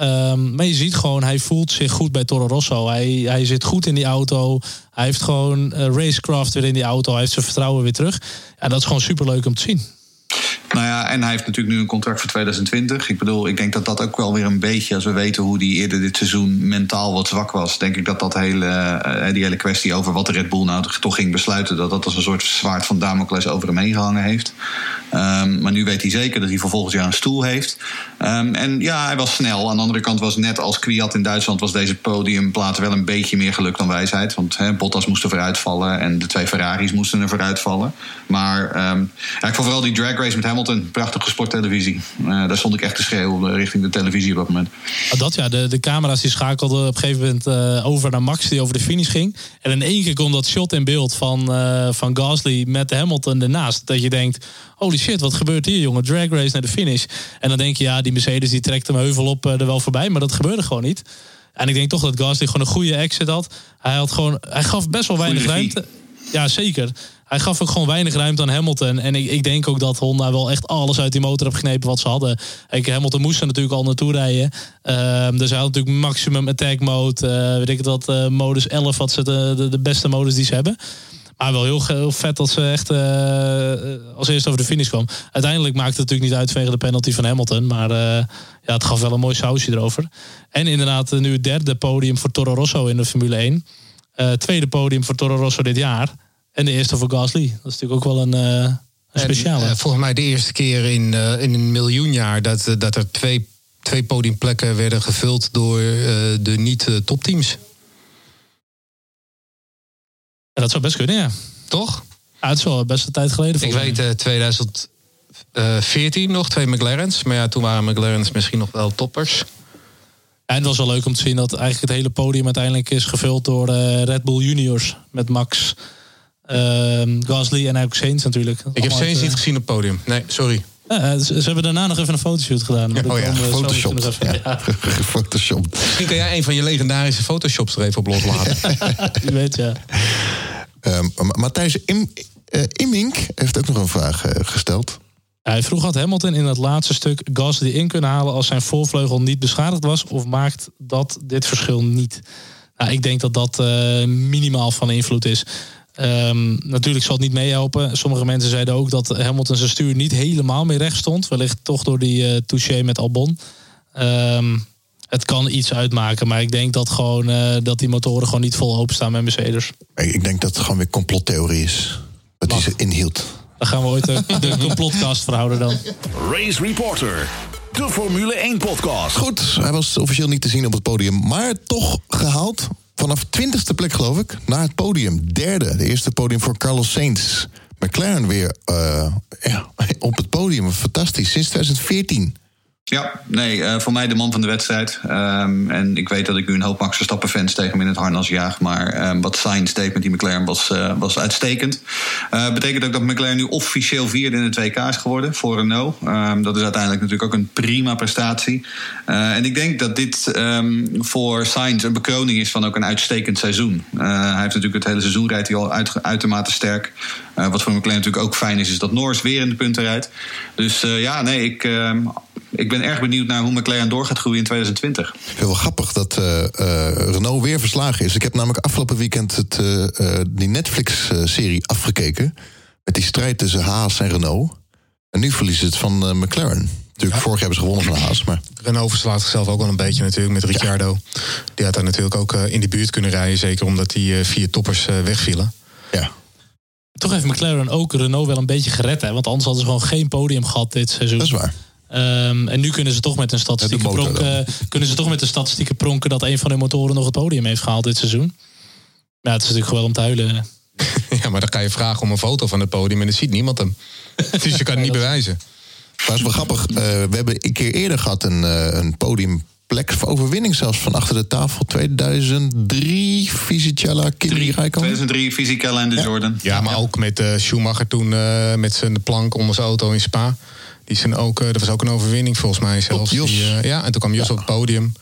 Speaker 3: Um, maar je ziet gewoon, hij voelt zich goed bij Toro Rosso. Hij, hij zit goed in die auto. Hij heeft gewoon racecraft weer in die auto. Hij heeft zijn vertrouwen weer terug. Ja, dat is gewoon super leuk om te zien.
Speaker 4: Nou ja, en hij heeft natuurlijk nu een contract voor 2020. Ik bedoel, ik denk dat dat ook wel weer een beetje, als we weten hoe hij eerder dit seizoen mentaal wat zwak was, denk ik dat dat hele, uh, die hele kwestie over wat de Red Bull nou toch ging besluiten, dat dat als een soort zwaard van Damocles over hem heen gehangen heeft. Um, maar nu weet hij zeker dat hij voor volgend jaar een stoel heeft. Um, en ja, hij was snel. Aan de andere kant was net als Kwiat in Duitsland... was deze podiumplaat wel een beetje meer geluk dan wijsheid. Want Bottas moest er vooruit vallen... en de twee Ferraris moesten er vooruit vallen. Maar um, ja, ik vond vooral die drag race met Hamilton... prachtige sporttelevisie. Uh, daar stond ik echt te schreeuwen richting de televisie op dat moment.
Speaker 3: Oh, dat ja, de, de camera's die schakelden op een gegeven moment uh, over naar Max... die over de finish ging. En in één keer komt dat shot in beeld van, uh, van Gasly met Hamilton ernaast. Dat je denkt holy shit, wat gebeurt hier, jongen? Drag race naar de finish. En dan denk je, ja, die Mercedes die trekt hem heuvel op er wel voorbij. Maar dat gebeurde gewoon niet. En ik denk toch dat Gasly gewoon een goede exit had. Hij, had gewoon, hij gaf best wel weinig ruimte. Ja, zeker. Hij gaf ook gewoon weinig ruimte aan Hamilton. En ik, ik denk ook dat Honda wel echt alles uit die motor heeft geknepen wat ze hadden. Kijk, Hamilton moest er natuurlijk al naartoe rijden. Uh, dus hij had natuurlijk maximum attack mode. Uh, weet ik dat, uh, modus 11 wat ze de, de, beste modus die ze hebben. Maar wel heel, heel vet dat ze echt uh, als eerste over de finish kwam. Uiteindelijk maakte het natuurlijk niet uit vanwege de penalty van Hamilton. Maar ja, het gaf wel een mooi sausje erover. En inderdaad, nu het derde podium voor Toro Rosso in de Formule 1. Uh, tweede podium voor Toro Rosso dit jaar. En de eerste voor Gasly. Dat is natuurlijk ook wel een, een speciale. En,
Speaker 5: volgens mij de eerste keer in, in een miljoen jaar dat, dat er twee, twee podiumplekken werden gevuld door de niet-topteams.
Speaker 3: Ja, dat zou best kunnen, ja.
Speaker 5: Toch?
Speaker 3: Ja, het is wel best een tijd geleden.
Speaker 5: Ik weet uh, 2014 nog, twee McLaren's. Maar ja, toen waren McLaren's misschien nog wel toppers.
Speaker 3: En het was wel leuk om te zien dat eigenlijk het hele podium uiteindelijk is gevuld door uh, Red Bull Juniors. Met Max, uh, Gasly en ook Sainz natuurlijk.
Speaker 5: Ik heb Sainz niet gezien op het podium. Nee, sorry.
Speaker 3: Ja, ze hebben daarna nog even een fotoshoot gedaan.
Speaker 2: Ja, oh ja, Photoshop. Ja. ja. Photoshop.
Speaker 5: Misschien kan jij een van je legendarische Photoshops er even op loslaten.
Speaker 3: je weet, ja.
Speaker 2: Um, Matthijs Im, uh, Immink heeft ook nog een vraag uh, gesteld.
Speaker 3: Hij vroeg had Hamilton in het laatste stuk Gasly in kunnen halen als zijn voorvleugel niet beschadigd was, of maakt dat dit verschil niet? Nou, ik denk dat dat uh, minimaal van invloed is. Um, natuurlijk zal het niet meehelpen. Sommige mensen zeiden ook dat Hamilton zijn stuur niet helemaal meer recht stond. Wellicht toch door die uh, touché met Albon. Um, het kan iets uitmaken. Maar ik denk dat, gewoon, uh, dat die motoren gewoon niet vol openstaan met Mercedes.
Speaker 2: Ik denk dat het gewoon weer complottheorie is. Dat hij ze inhield.
Speaker 3: Dan gaan we ooit de, de complotcast verhouden dan.
Speaker 1: Race Reporter. De Formule 1 podcast.
Speaker 2: Goed, hij was officieel niet te zien op het podium. Maar toch gehaald vanaf 20ste plek geloof ik. Naar het podium. Derde. De eerste podium voor Carlos Sainz. McLaren weer uh, ja, op het podium. Fantastisch. Sinds 2014.
Speaker 4: Ja, nee, uh, voor mij de man van de wedstrijd. Um, en ik weet dat ik nu een hoop Max Verstappen fans tegen me in het harnas jaag. Maar um, wat deed met die McLaren was, uh, was uitstekend. Uh, betekent ook dat McLaren nu officieel vierde in het WK is geworden voor Renault. Um, dat is uiteindelijk natuurlijk ook een prima prestatie. en ik denk dat dit voor Sainz een bekroning is van ook een uitstekend seizoen. hij heeft natuurlijk het hele seizoen rijdt hij al uit, uitermate sterk. Wat voor McLaren natuurlijk ook fijn is, is dat Norris weer in de punten rijdt. Dus ja, nee, ik ik ben erg benieuwd naar hoe McLaren door gaat groeien in 2020. Ik
Speaker 2: vind wel grappig dat uh, uh, Renault weer verslagen is. Ik heb namelijk afgelopen weekend het, uh, die Netflix-serie afgekeken. Met die strijd tussen Haas en Renault. En nu verliezen het van McLaren. Natuurlijk, vorig jaar hebben ze gewonnen van Haas. Maar...
Speaker 5: Renault verslaat zichzelf ook wel een beetje natuurlijk met Ricciardo. Die had daar natuurlijk ook in de buurt kunnen rijden. Zeker omdat die vier toppers wegvielen.
Speaker 2: Ja.
Speaker 3: Toch heeft McLaren ook Renault wel een beetje gered. Hè? Want anders hadden ze gewoon geen podium gehad dit seizoen.
Speaker 2: Dat is waar.
Speaker 3: Um, en nu kunnen ze toch met een statistieke pronken, kunnen ze toch met de statistieken pronken dat een van hun motoren nog het podium heeft gehaald dit seizoen. Ja, het is natuurlijk gewoon om te huilen.
Speaker 5: Ja, maar dan kan je vragen om een foto van het podium en dan ziet niemand hem. dus je kan het niet bewijzen.
Speaker 2: Maar het is wel grappig. Uh, we hebben een keer eerder gehad een, uh, een podiumplek voor overwinning zelfs van achter de tafel. 2003, Fisichella, Kimi Räikkönen.
Speaker 4: 2003, Fisichella en de
Speaker 5: ja.
Speaker 4: Jordan.
Speaker 5: Ja, maar ook met uh, Schumacher toen met zijn plank onder zijn auto in Spa. Die zijn ook, uh, dat was ook een overwinning volgens mij zelfs. Die, uh, ja, en toen kwam Jos ja. op het podium.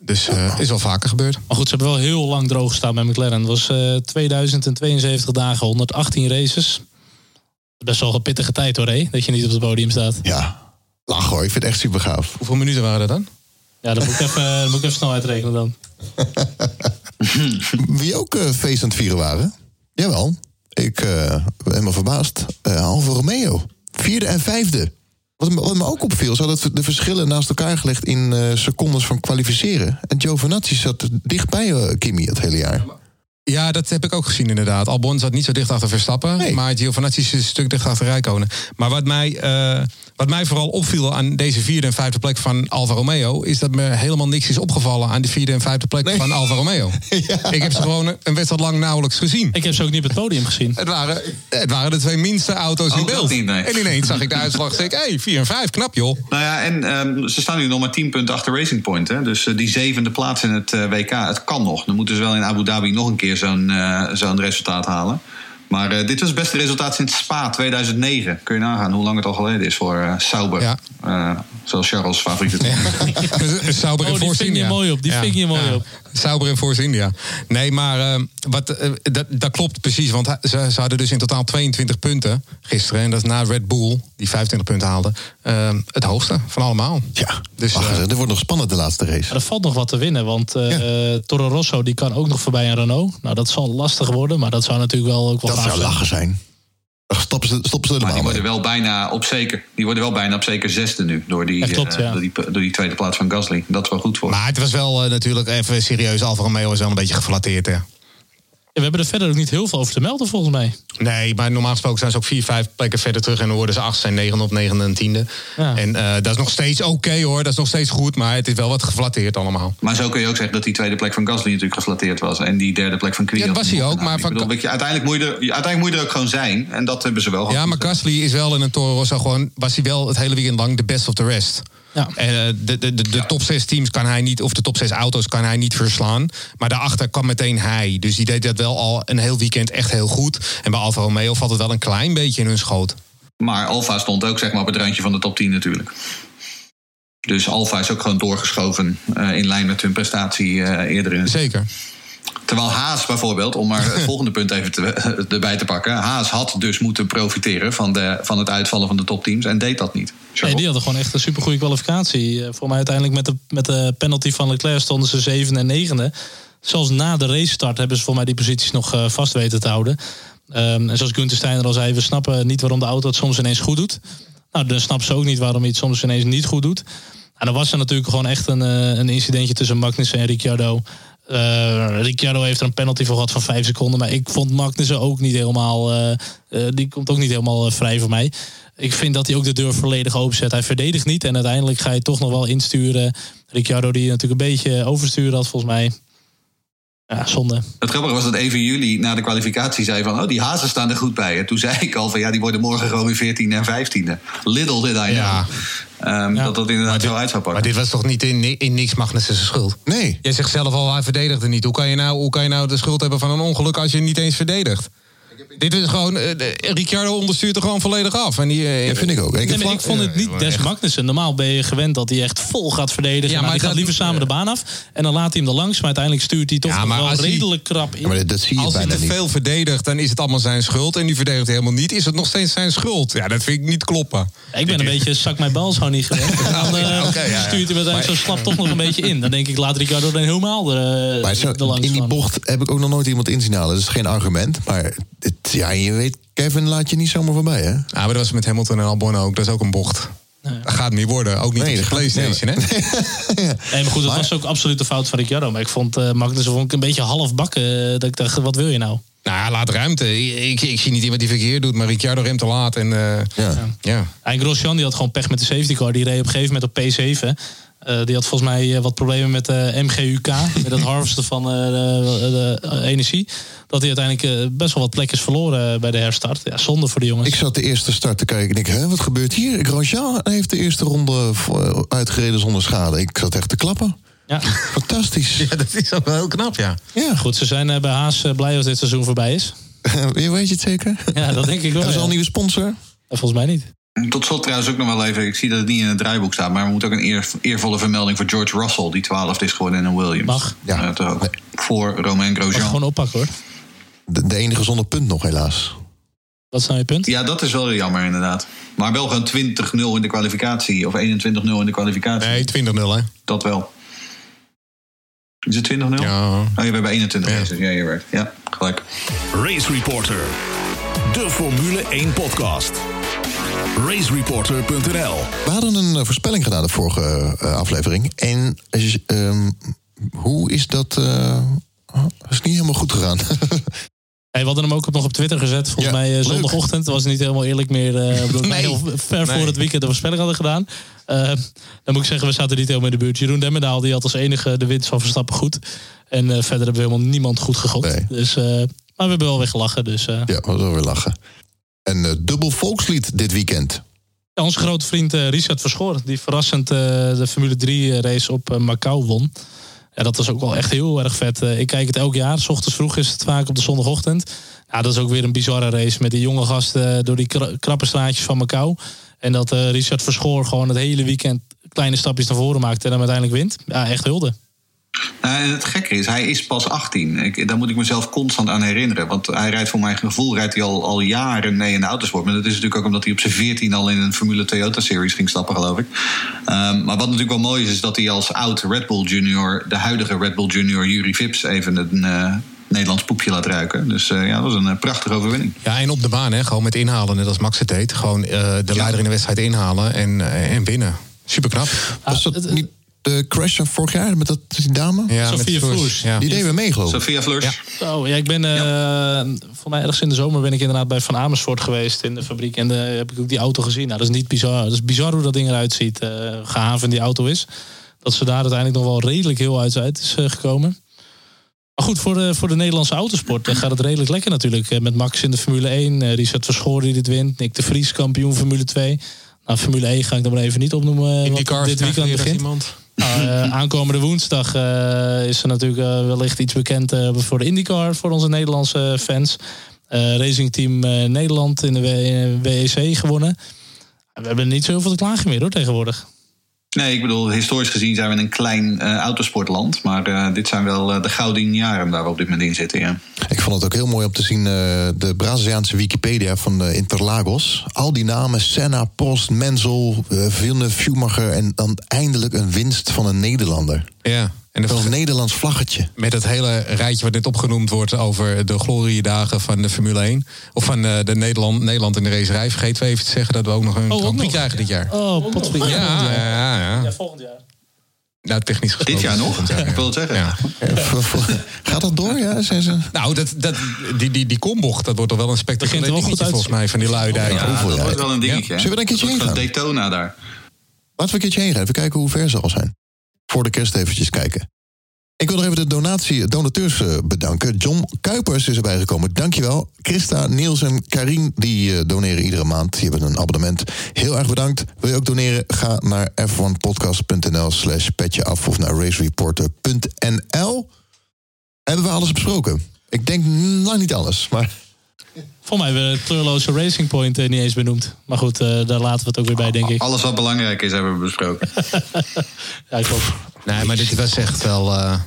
Speaker 5: Dus uh, is wel vaker gebeurd.
Speaker 3: Maar goed, ze hebben wel heel lang droog gestaan met McLaren. Het was 2072 dagen, 118 races. Best wel een pittige tijd hoor, hé, dat je niet op het podium staat.
Speaker 2: Ja, lach hoor, ik vind het echt super gaaf.
Speaker 5: Hoeveel minuten waren dat dan?
Speaker 3: Ja, dat moet ik even, moet ik even snel uitrekenen dan.
Speaker 2: Wie ook feest aan het vieren waren? Jawel, ik ben helemaal verbaasd. Alfa Romeo, vierde en vijfde. Wat me, wat me, ook opviel, is dat de verschillen naast elkaar gelegd in uh, secondes van kwalificeren. En Giovinazzi zat dichtbij uh, Kimi het hele jaar.
Speaker 5: Ja, dat heb ik ook gezien inderdaad. Albon zat niet zo dicht achter Verstappen, nee. maar Giovinazzi is een stuk dicht achter Rijkonen. Maar wat mij, uh, wat mij vooral opviel aan deze vierde en vijfde plek van Alfa Romeo... is dat me helemaal niks is opgevallen aan de vierde en vijfde plek nee. van Alfa Romeo. ja. Ik heb ze gewoon een wedstrijd lang nauwelijks gezien.
Speaker 3: Ik heb ze ook niet op het podium gezien.
Speaker 5: Het waren, het waren de twee minste auto's
Speaker 4: oh,
Speaker 5: in beeld.
Speaker 4: Niet, nee.
Speaker 5: En ineens zag ik de uitslag en zei hé, hey, 4 en 5, knap joh.
Speaker 4: Nou ja, en um, ze staan nu nog maar 10 punten achter Racing Point. Hè? Dus uh, die zevende plaats in het uh, WK, het kan nog. Dan moeten ze wel in Abu Dhabi nog een keer zo'n uh, zo'n resultaat halen. Maar uh, dit was het beste resultaat sinds Spa 2009. Kun je nagaan hoe lang het al geleden is voor uh, Sauber.
Speaker 5: Ja.
Speaker 4: Zoals Charles' favoriete team.
Speaker 5: Ja. Sauber
Speaker 3: oh,
Speaker 5: Force
Speaker 3: ving je mooi op. Die
Speaker 5: ja.
Speaker 3: ving je mooi
Speaker 5: ja.
Speaker 3: op.
Speaker 5: Sauber en Force India. Nee, maar wat, dat, dat klopt precies. Want ze, ze, hadden dus in totaal 22 punten gisteren. En dat is na Red Bull, die 25 punten haalde, het hoogste van allemaal.
Speaker 2: Ja, dus Wacht, er wordt nog spannend de laatste race.
Speaker 3: Er valt nog wat te winnen. Want Toro Rosso die kan ook nog voorbij aan Renault. Nou, dat zal lastig worden. Maar dat zou natuurlijk wel ook wel
Speaker 2: dat zou lachen zijn. Stoppen ze, stoppen ze
Speaker 4: maar die worden wel bijna op zeker. Die worden wel bijna op zeker zesde nu. Door die,
Speaker 3: klopt,
Speaker 4: uh, ja. door die, door die tweede plaats van Gasly. Dat is wel goed voor.
Speaker 5: Maar het was wel uh, natuurlijk even serieus. Alfa Romeo is wel een beetje geflatteerd. Hè?
Speaker 3: We hebben er verder ook niet heel veel over te melden volgens mij.
Speaker 5: Nee, maar normaal gesproken zijn ze ook vier, vijf plekken verder terug. En dan worden ze acht, zijn negen op negen en tiende. Ja. En uh, dat is nog steeds oké okay, hoor. Dat is nog steeds goed. Maar het is wel wat geflatteerd allemaal.
Speaker 4: Maar zo kun je ook zeggen dat die tweede plek van Gasly natuurlijk geflatteerd was. En die derde plek van Kwiat.
Speaker 5: Ja, dat was hij ook. Maar
Speaker 4: van... bedoel, je, uiteindelijk, moet je er, uiteindelijk moet je er ook gewoon zijn. En dat hebben ze wel.
Speaker 5: Ja, maar Gasly is wel in een Toro Rosso gewoon... was hij wel het hele weekend lang de best of the rest.
Speaker 3: Ja.
Speaker 5: En de, de, de, de top 6 teams kan hij niet, of de top 6 auto's kan hij niet verslaan. Maar daarachter kwam meteen hij. Dus die deed dat wel al een heel weekend echt heel goed. En bij Alfa Romeo valt het wel een klein beetje in hun schoot.
Speaker 4: Maar Alfa stond ook zeg maar, op het randje van de top 10 natuurlijk. Dus Alfa is ook gewoon doorgeschoven uh, in lijn met hun prestatie uh, eerder in.
Speaker 5: Zeker.
Speaker 4: Terwijl Haas bijvoorbeeld, om maar het volgende punt even te, erbij te pakken. Haas had dus moeten profiteren van, de, van het uitvallen van de topteams en deed dat niet.
Speaker 3: Nee, die hadden gewoon echt een supergoeie kwalificatie. Voor mij uiteindelijk met de, met de penalty van Leclerc stonden ze zevende en negende. Zelfs na de racestart hebben ze voor mij die posities nog uh, vast weten te houden. Um, en zoals Gunther Steiner al zei, we snappen niet waarom de auto het soms ineens goed doet. Nou, dan snappen ze ook niet waarom hij het soms ineens niet goed doet. dan was er natuurlijk gewoon echt een, eh, een incidentje tussen Magnussen en Ricciardo. Eh, Ricciardo heeft er een penalty voor gehad van vijf seconden. Maar ik vond Magnussen ook niet helemaal. eh, eh, die komt ook niet helemaal vrij voor mij. Ik vind dat hij ook de deur volledig openzet. Hij verdedigt niet. En uiteindelijk ga je toch nog wel insturen. Ricciardo, die natuurlijk een beetje oversturen had, volgens mij. Ja, zonde.
Speaker 4: Het grappige was dat even jullie na de kwalificatie zei van... oh, die hazen staan er goed bij. En toen zei ik al van ja, die worden morgen gewoon weer 14 en 15e. Little did I know.
Speaker 5: Ja.
Speaker 4: Ehm,
Speaker 3: Ja.
Speaker 4: Dat dat inderdaad zo uit zou
Speaker 5: Maar
Speaker 4: pakken.
Speaker 5: dit was toch niet in, in niks Magnussen zijn schuld?
Speaker 2: Nee.
Speaker 5: Jij zegt zelf al, hij verdedigde niet. Hoe kan, je nou, hoe kan je nou de schuld hebben van een ongeluk als je niet eens verdedigt? Dit is gewoon, eh, de- Ricciardo onderstuurt er gewoon volledig af. En die, eh,
Speaker 2: Dat vind ik ook. Ik
Speaker 3: Nee, maar ik vond het niet des Magnussen. Normaal ben je gewend dat hij echt vol gaat verdedigen.
Speaker 5: Ja,
Speaker 3: Ja,
Speaker 5: maar
Speaker 3: hij gaat
Speaker 5: dat-
Speaker 3: liever samen de baan af. En dan laat hij hem er langs. Maar uiteindelijk stuurt hij toch
Speaker 5: Ja, maar
Speaker 3: wel
Speaker 5: hij-
Speaker 3: redelijk krap in.
Speaker 2: Ja, maar dat, dat zie je
Speaker 5: Als hij te
Speaker 2: niet.
Speaker 5: veel verdedigt, dan is het allemaal zijn schuld. En nu verdedigt hij helemaal niet, is het nog steeds zijn schuld. Ja, dat vind ik niet kloppen.
Speaker 3: ik ben een beetje zak mijn bal zo niet gewend. En dan eh,
Speaker 5: oké, ja, ja.
Speaker 3: stuurt hij uiteindelijk zo slap toch nog een beetje in. Dan denk ik, laat Ricardo dan helemaal er,
Speaker 2: Maar
Speaker 3: uh,
Speaker 2: zo,
Speaker 3: er langs
Speaker 2: in die
Speaker 3: van.
Speaker 2: bocht heb ik ook nog nooit iemand inzien halen. Dat is geen argument. Maar het, ja, je weet, Kevin laat je niet zomaar voorbij, hè?
Speaker 5: Ja, maar dat was met Hamilton en Albon ook. Dat is ook een bocht. Dat gaat niet worden. Ook niet
Speaker 2: Nee,
Speaker 5: op de PlayStation, hè?
Speaker 3: Nee, maar goed, dat was ook absoluut de fout van Ricciardo. Maar ik vond uh, Magnussen vond ik een beetje half bakken. eh, dat ik dacht, wat wil je nou?
Speaker 5: Nou, ja, laat ruimte. Ik, ik zie niet iemand die verkeerd doet, maar Ricciardo remt te laat. En, eh,
Speaker 2: Ja.
Speaker 5: ja.
Speaker 3: En Grosjean die had gewoon pech met de safety car. Die reed op een gegeven moment op P7. Eh, die had volgens mij eh, wat problemen met de MGUK. met het harvesten van eh, de, de, eh, energie. Dat hij uiteindelijk eh, best wel wat plekjes verloren bij de herstart. Ja, zonde voor de jongens.
Speaker 2: Ik zat de eerste start te kijken en ik hè, wat gebeurt hier? Grosjean heeft de eerste ronde eh, uitgereden zonder schade. Ik zat echt te klappen.
Speaker 3: Ja.
Speaker 2: Fantastisch.
Speaker 5: ja, dat is ook wel heel knap, ja.
Speaker 2: Ja,
Speaker 3: Goed, ze zijn eh, bij Haas eh, blij als dit seizoen voorbij is.
Speaker 2: je weet je het zeker?
Speaker 3: Ja, dat denk ik wel.
Speaker 2: Hebben ze al een nieuwe sponsor?
Speaker 3: Eh, Volgens mij niet.
Speaker 4: Tot slot trouwens ook nog wel even... ik zie dat het niet in het draaiboek staat... maar we moeten ook een eer, eervolle vermelding voor George Russell... die 12 is geworden in een Williams.
Speaker 3: Mag.
Speaker 2: Ja.
Speaker 4: Ook. Voor Romain
Speaker 3: Mag
Speaker 4: Grosjean.
Speaker 3: gewoon oppakken hoor.
Speaker 2: De, de enige zonder punt nog, helaas.
Speaker 3: Wat is nou je punt?
Speaker 4: Ja, dat is wel jammer inderdaad. Maar wel gewoon 20-0 in de kwalificatie. Of 21-0 in de kwalificatie.
Speaker 5: Nee, 20-0, hè?
Speaker 4: Dat wel. Is het 20-0?
Speaker 5: Ja.
Speaker 4: Oh, ja, we hebben 21
Speaker 5: Ja.
Speaker 4: races. Ja, je werkt. Ja, gelijk.
Speaker 1: Race Reporter. De Formule 1 podcast. Racereporter.nl
Speaker 2: We hadden een eh, voorspelling gedaan de vorige eh, aflevering. En eh, ehm, hoe is dat... eh, is niet helemaal goed gegaan.
Speaker 3: Hey, we hadden hem ook nog op Twitter gezet. Volgens
Speaker 2: Ja,
Speaker 3: mij zondagochtend. Het was niet helemaal eerlijk meer. eh, we
Speaker 5: Nee.
Speaker 3: heel ver
Speaker 5: Nee.
Speaker 3: voor het weekend de voorspelling hadden gedaan. Dan moet ik zeggen, we zaten niet helemaal in de buurt. Jeroen Demmendaal die had als enige de winst van Verstappen goed. En eh, verder hebben we helemaal niemand goed gegokt.
Speaker 2: Nee.
Speaker 3: Dus, eh, maar we hebben wel weer gelachen. Dus, eh,
Speaker 2: ja, was wel weer lachen. En eh, dubbel volkslied dit weekend.
Speaker 3: Ja, onze grote vriend eh, Richard Verschoor, die verrassend eh, de Formule 3 race op Macau won. Ja, dat was ook wel echt heel erg vet. Ik kijk het elk jaar. S ochtends vroeg is het vaak op de zondagochtend. Ja, dat is ook weer een bizarre race met die jonge gasten door die kra- krappe straatjes van Macau. En dat Richard Verschoor gewoon het hele weekend kleine stapjes naar voren maakt en dan uiteindelijk wint. Ja, echt hulde.
Speaker 4: Nou, en het gekke is, hij is pas 18. Ik, daar moet ik mezelf constant aan herinneren. Want hij rijdt voor mijn gevoel rijdt hij al, al jaren mee in de autosport. Maar dat is natuurlijk ook omdat hij op zijn 14 al in een Formule Toyota Series ging stappen, geloof ik. Ehm, maar wat natuurlijk wel mooi is, is dat hij als oud Red Bull Junior, de huidige Red Bull Junior Jury Vips, even een eh, Nederlands poepje laat ruiken. Dus eh, ja, dat was een eh, prachtige overwinning.
Speaker 5: Ja, en op de baan, hè? Gewoon met inhalen, net als Max het deed. Gewoon eh, de leider in de wedstrijd inhalen en, en winnen. Super knap.
Speaker 2: Was dat niet de crash van vorig jaar met dat, die dame?
Speaker 5: Ja,
Speaker 3: Sophia
Speaker 5: Floers,
Speaker 3: Floers.
Speaker 5: Ja.
Speaker 2: Die deden we mee, geloof ik.
Speaker 4: Sophia.
Speaker 5: Ja.
Speaker 3: Oh, ja, ik ben eh voor mij ergens in de zomer ben ik inderdaad bij Van Amersfoort geweest in de fabriek. En eh, heb ik ook die auto gezien. Nou, dat is niet bizar. Dat is bizar hoe dat ding eruit ziet. eh gehaven die auto is. Dat ze daar uiteindelijk nog wel redelijk heel uit uit is eh, gekomen. Maar goed, voor de, voor de Nederlandse autosport eh, gaat het redelijk lekker natuurlijk. Eh, Met Max in de Formule 1, eh, Richard Verschoor die dit wint. Nick de Vries, kampioen Formule 2. Nou, Formule 1 ga ik dan maar even niet opnoemen. eh,
Speaker 5: In die
Speaker 3: wat
Speaker 5: cars
Speaker 3: dit weekend begint.
Speaker 5: iemand.
Speaker 3: Eh, aankomende woensdag eh, is er natuurlijk eh, wellicht iets bekend voor de IndyCar voor onze Nederlandse fans. Racing Team Nederland in de WEC gewonnen. We hebben niet zoveel te klagen meer hoor tegenwoordig.
Speaker 4: Nee, ik bedoel, historisch gezien zijn we een klein eh, autosportland. Maar eh, dit zijn wel eh, de gouden jaren waar we op dit moment in zitten. Ja.
Speaker 2: Ik vond het ook heel mooi om te zien, eh, de Braziliaanse Wikipedia van Interlagos. Al die namen, Senna, Post, Menzel, Villeneuve, Schumacher... en dan eindelijk een winst van een Nederlander.
Speaker 5: Ja. En de,
Speaker 2: Een Nederlands vlaggetje.
Speaker 5: met het hele rijtje wat net opgenoemd wordt over de gloriedagen van de Formule 1. Of van eh, de Nederland, Nederland in de racerij. Vergeet we even te zeggen dat we ook nog een
Speaker 3: ook
Speaker 5: Grand Prix
Speaker 3: nog?
Speaker 5: krijgen dit jaar.
Speaker 3: Oh, potverdikke.
Speaker 5: Ja, ja, ja, ja.
Speaker 3: volgend jaar.
Speaker 5: Nou, technisch gesproken.
Speaker 4: Dit jaar nog?
Speaker 5: jaar, ja.
Speaker 4: Ik wil het zeggen.
Speaker 5: Ja.
Speaker 2: Gaat dat door, ja? Zijn ze...
Speaker 5: Nou, dat, dat, die, die, die kombocht, dat wordt toch wel een spectaculair dingetje volgens mij van die luidijk.
Speaker 4: Ja,
Speaker 2: Hoeveel,
Speaker 4: dat
Speaker 2: ja.
Speaker 4: wordt wel een dingetje.
Speaker 2: Zullen we er een keertje heen
Speaker 4: van
Speaker 2: gaan?
Speaker 4: Daytona daar.
Speaker 2: Laten we een keertje heen gaan. Even kijken hoe ver ze al zijn. Voor de kerst eventjes kijken. Ik wil nog even de donatie, donateurs eh, bedanken. John Kuipers is erbij gekomen. Dankjewel. Christa, Niels en Karin die eh, doneren iedere maand. Die hebben een abonnement. Heel erg bedankt. Wil je ook doneren? Ga naar f1podcast.nl slash petje af of naar racereporter.nl. Hebben we alles besproken? Ik denk lang niet alles, maar...
Speaker 3: Voor mij hebben we het kleurloze Racing Point eh, niet eens benoemd. Maar goed, eh, daar laten we het ook weer bij, denk ik.
Speaker 4: Alles wat belangrijk is, hebben we besproken.
Speaker 3: Ja, klopt.
Speaker 5: Nee, maar dit was echt wel... eh,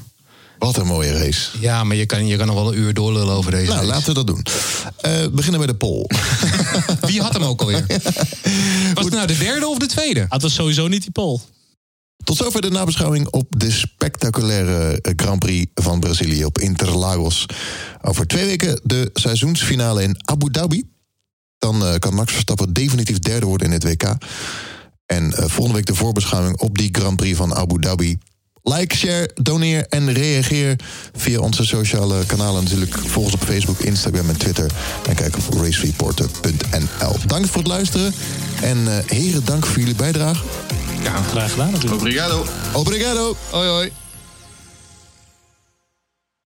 Speaker 2: Wat een mooie race.
Speaker 5: ja, maar je kan, je kan nog wel een uur doorlullen over deze
Speaker 2: Nou,
Speaker 5: race.
Speaker 2: laten we dat doen. Eh, we beginnen bij de poll.
Speaker 5: Wie had hem ook alweer? Was het nou de derde of de tweede?
Speaker 3: Ah, het was sowieso niet die pol.
Speaker 2: Tot zover de nabeschouwing op de spectaculaire eh, Grand Prix van Brazilië op Interlagos. Over twee weken de seizoensfinale in Abu Dhabi. Dan eh, kan Max Verstappen definitief derde worden in het WK. En eh, volgende week de voorbeschouwing op die Grand Prix van Abu Dhabi. Like, share, doneer en reageer via onze sociale kanalen. Natuurlijk volg ons op Facebook, Instagram en Twitter. En kijk op racereporter.nl. Dank voor het luisteren. En eh, heren, dank voor jullie bijdrage.
Speaker 3: Ja, graag gedaan natuurlijk.
Speaker 4: Obrigado.
Speaker 2: Obrigado.
Speaker 5: Hoi hoi.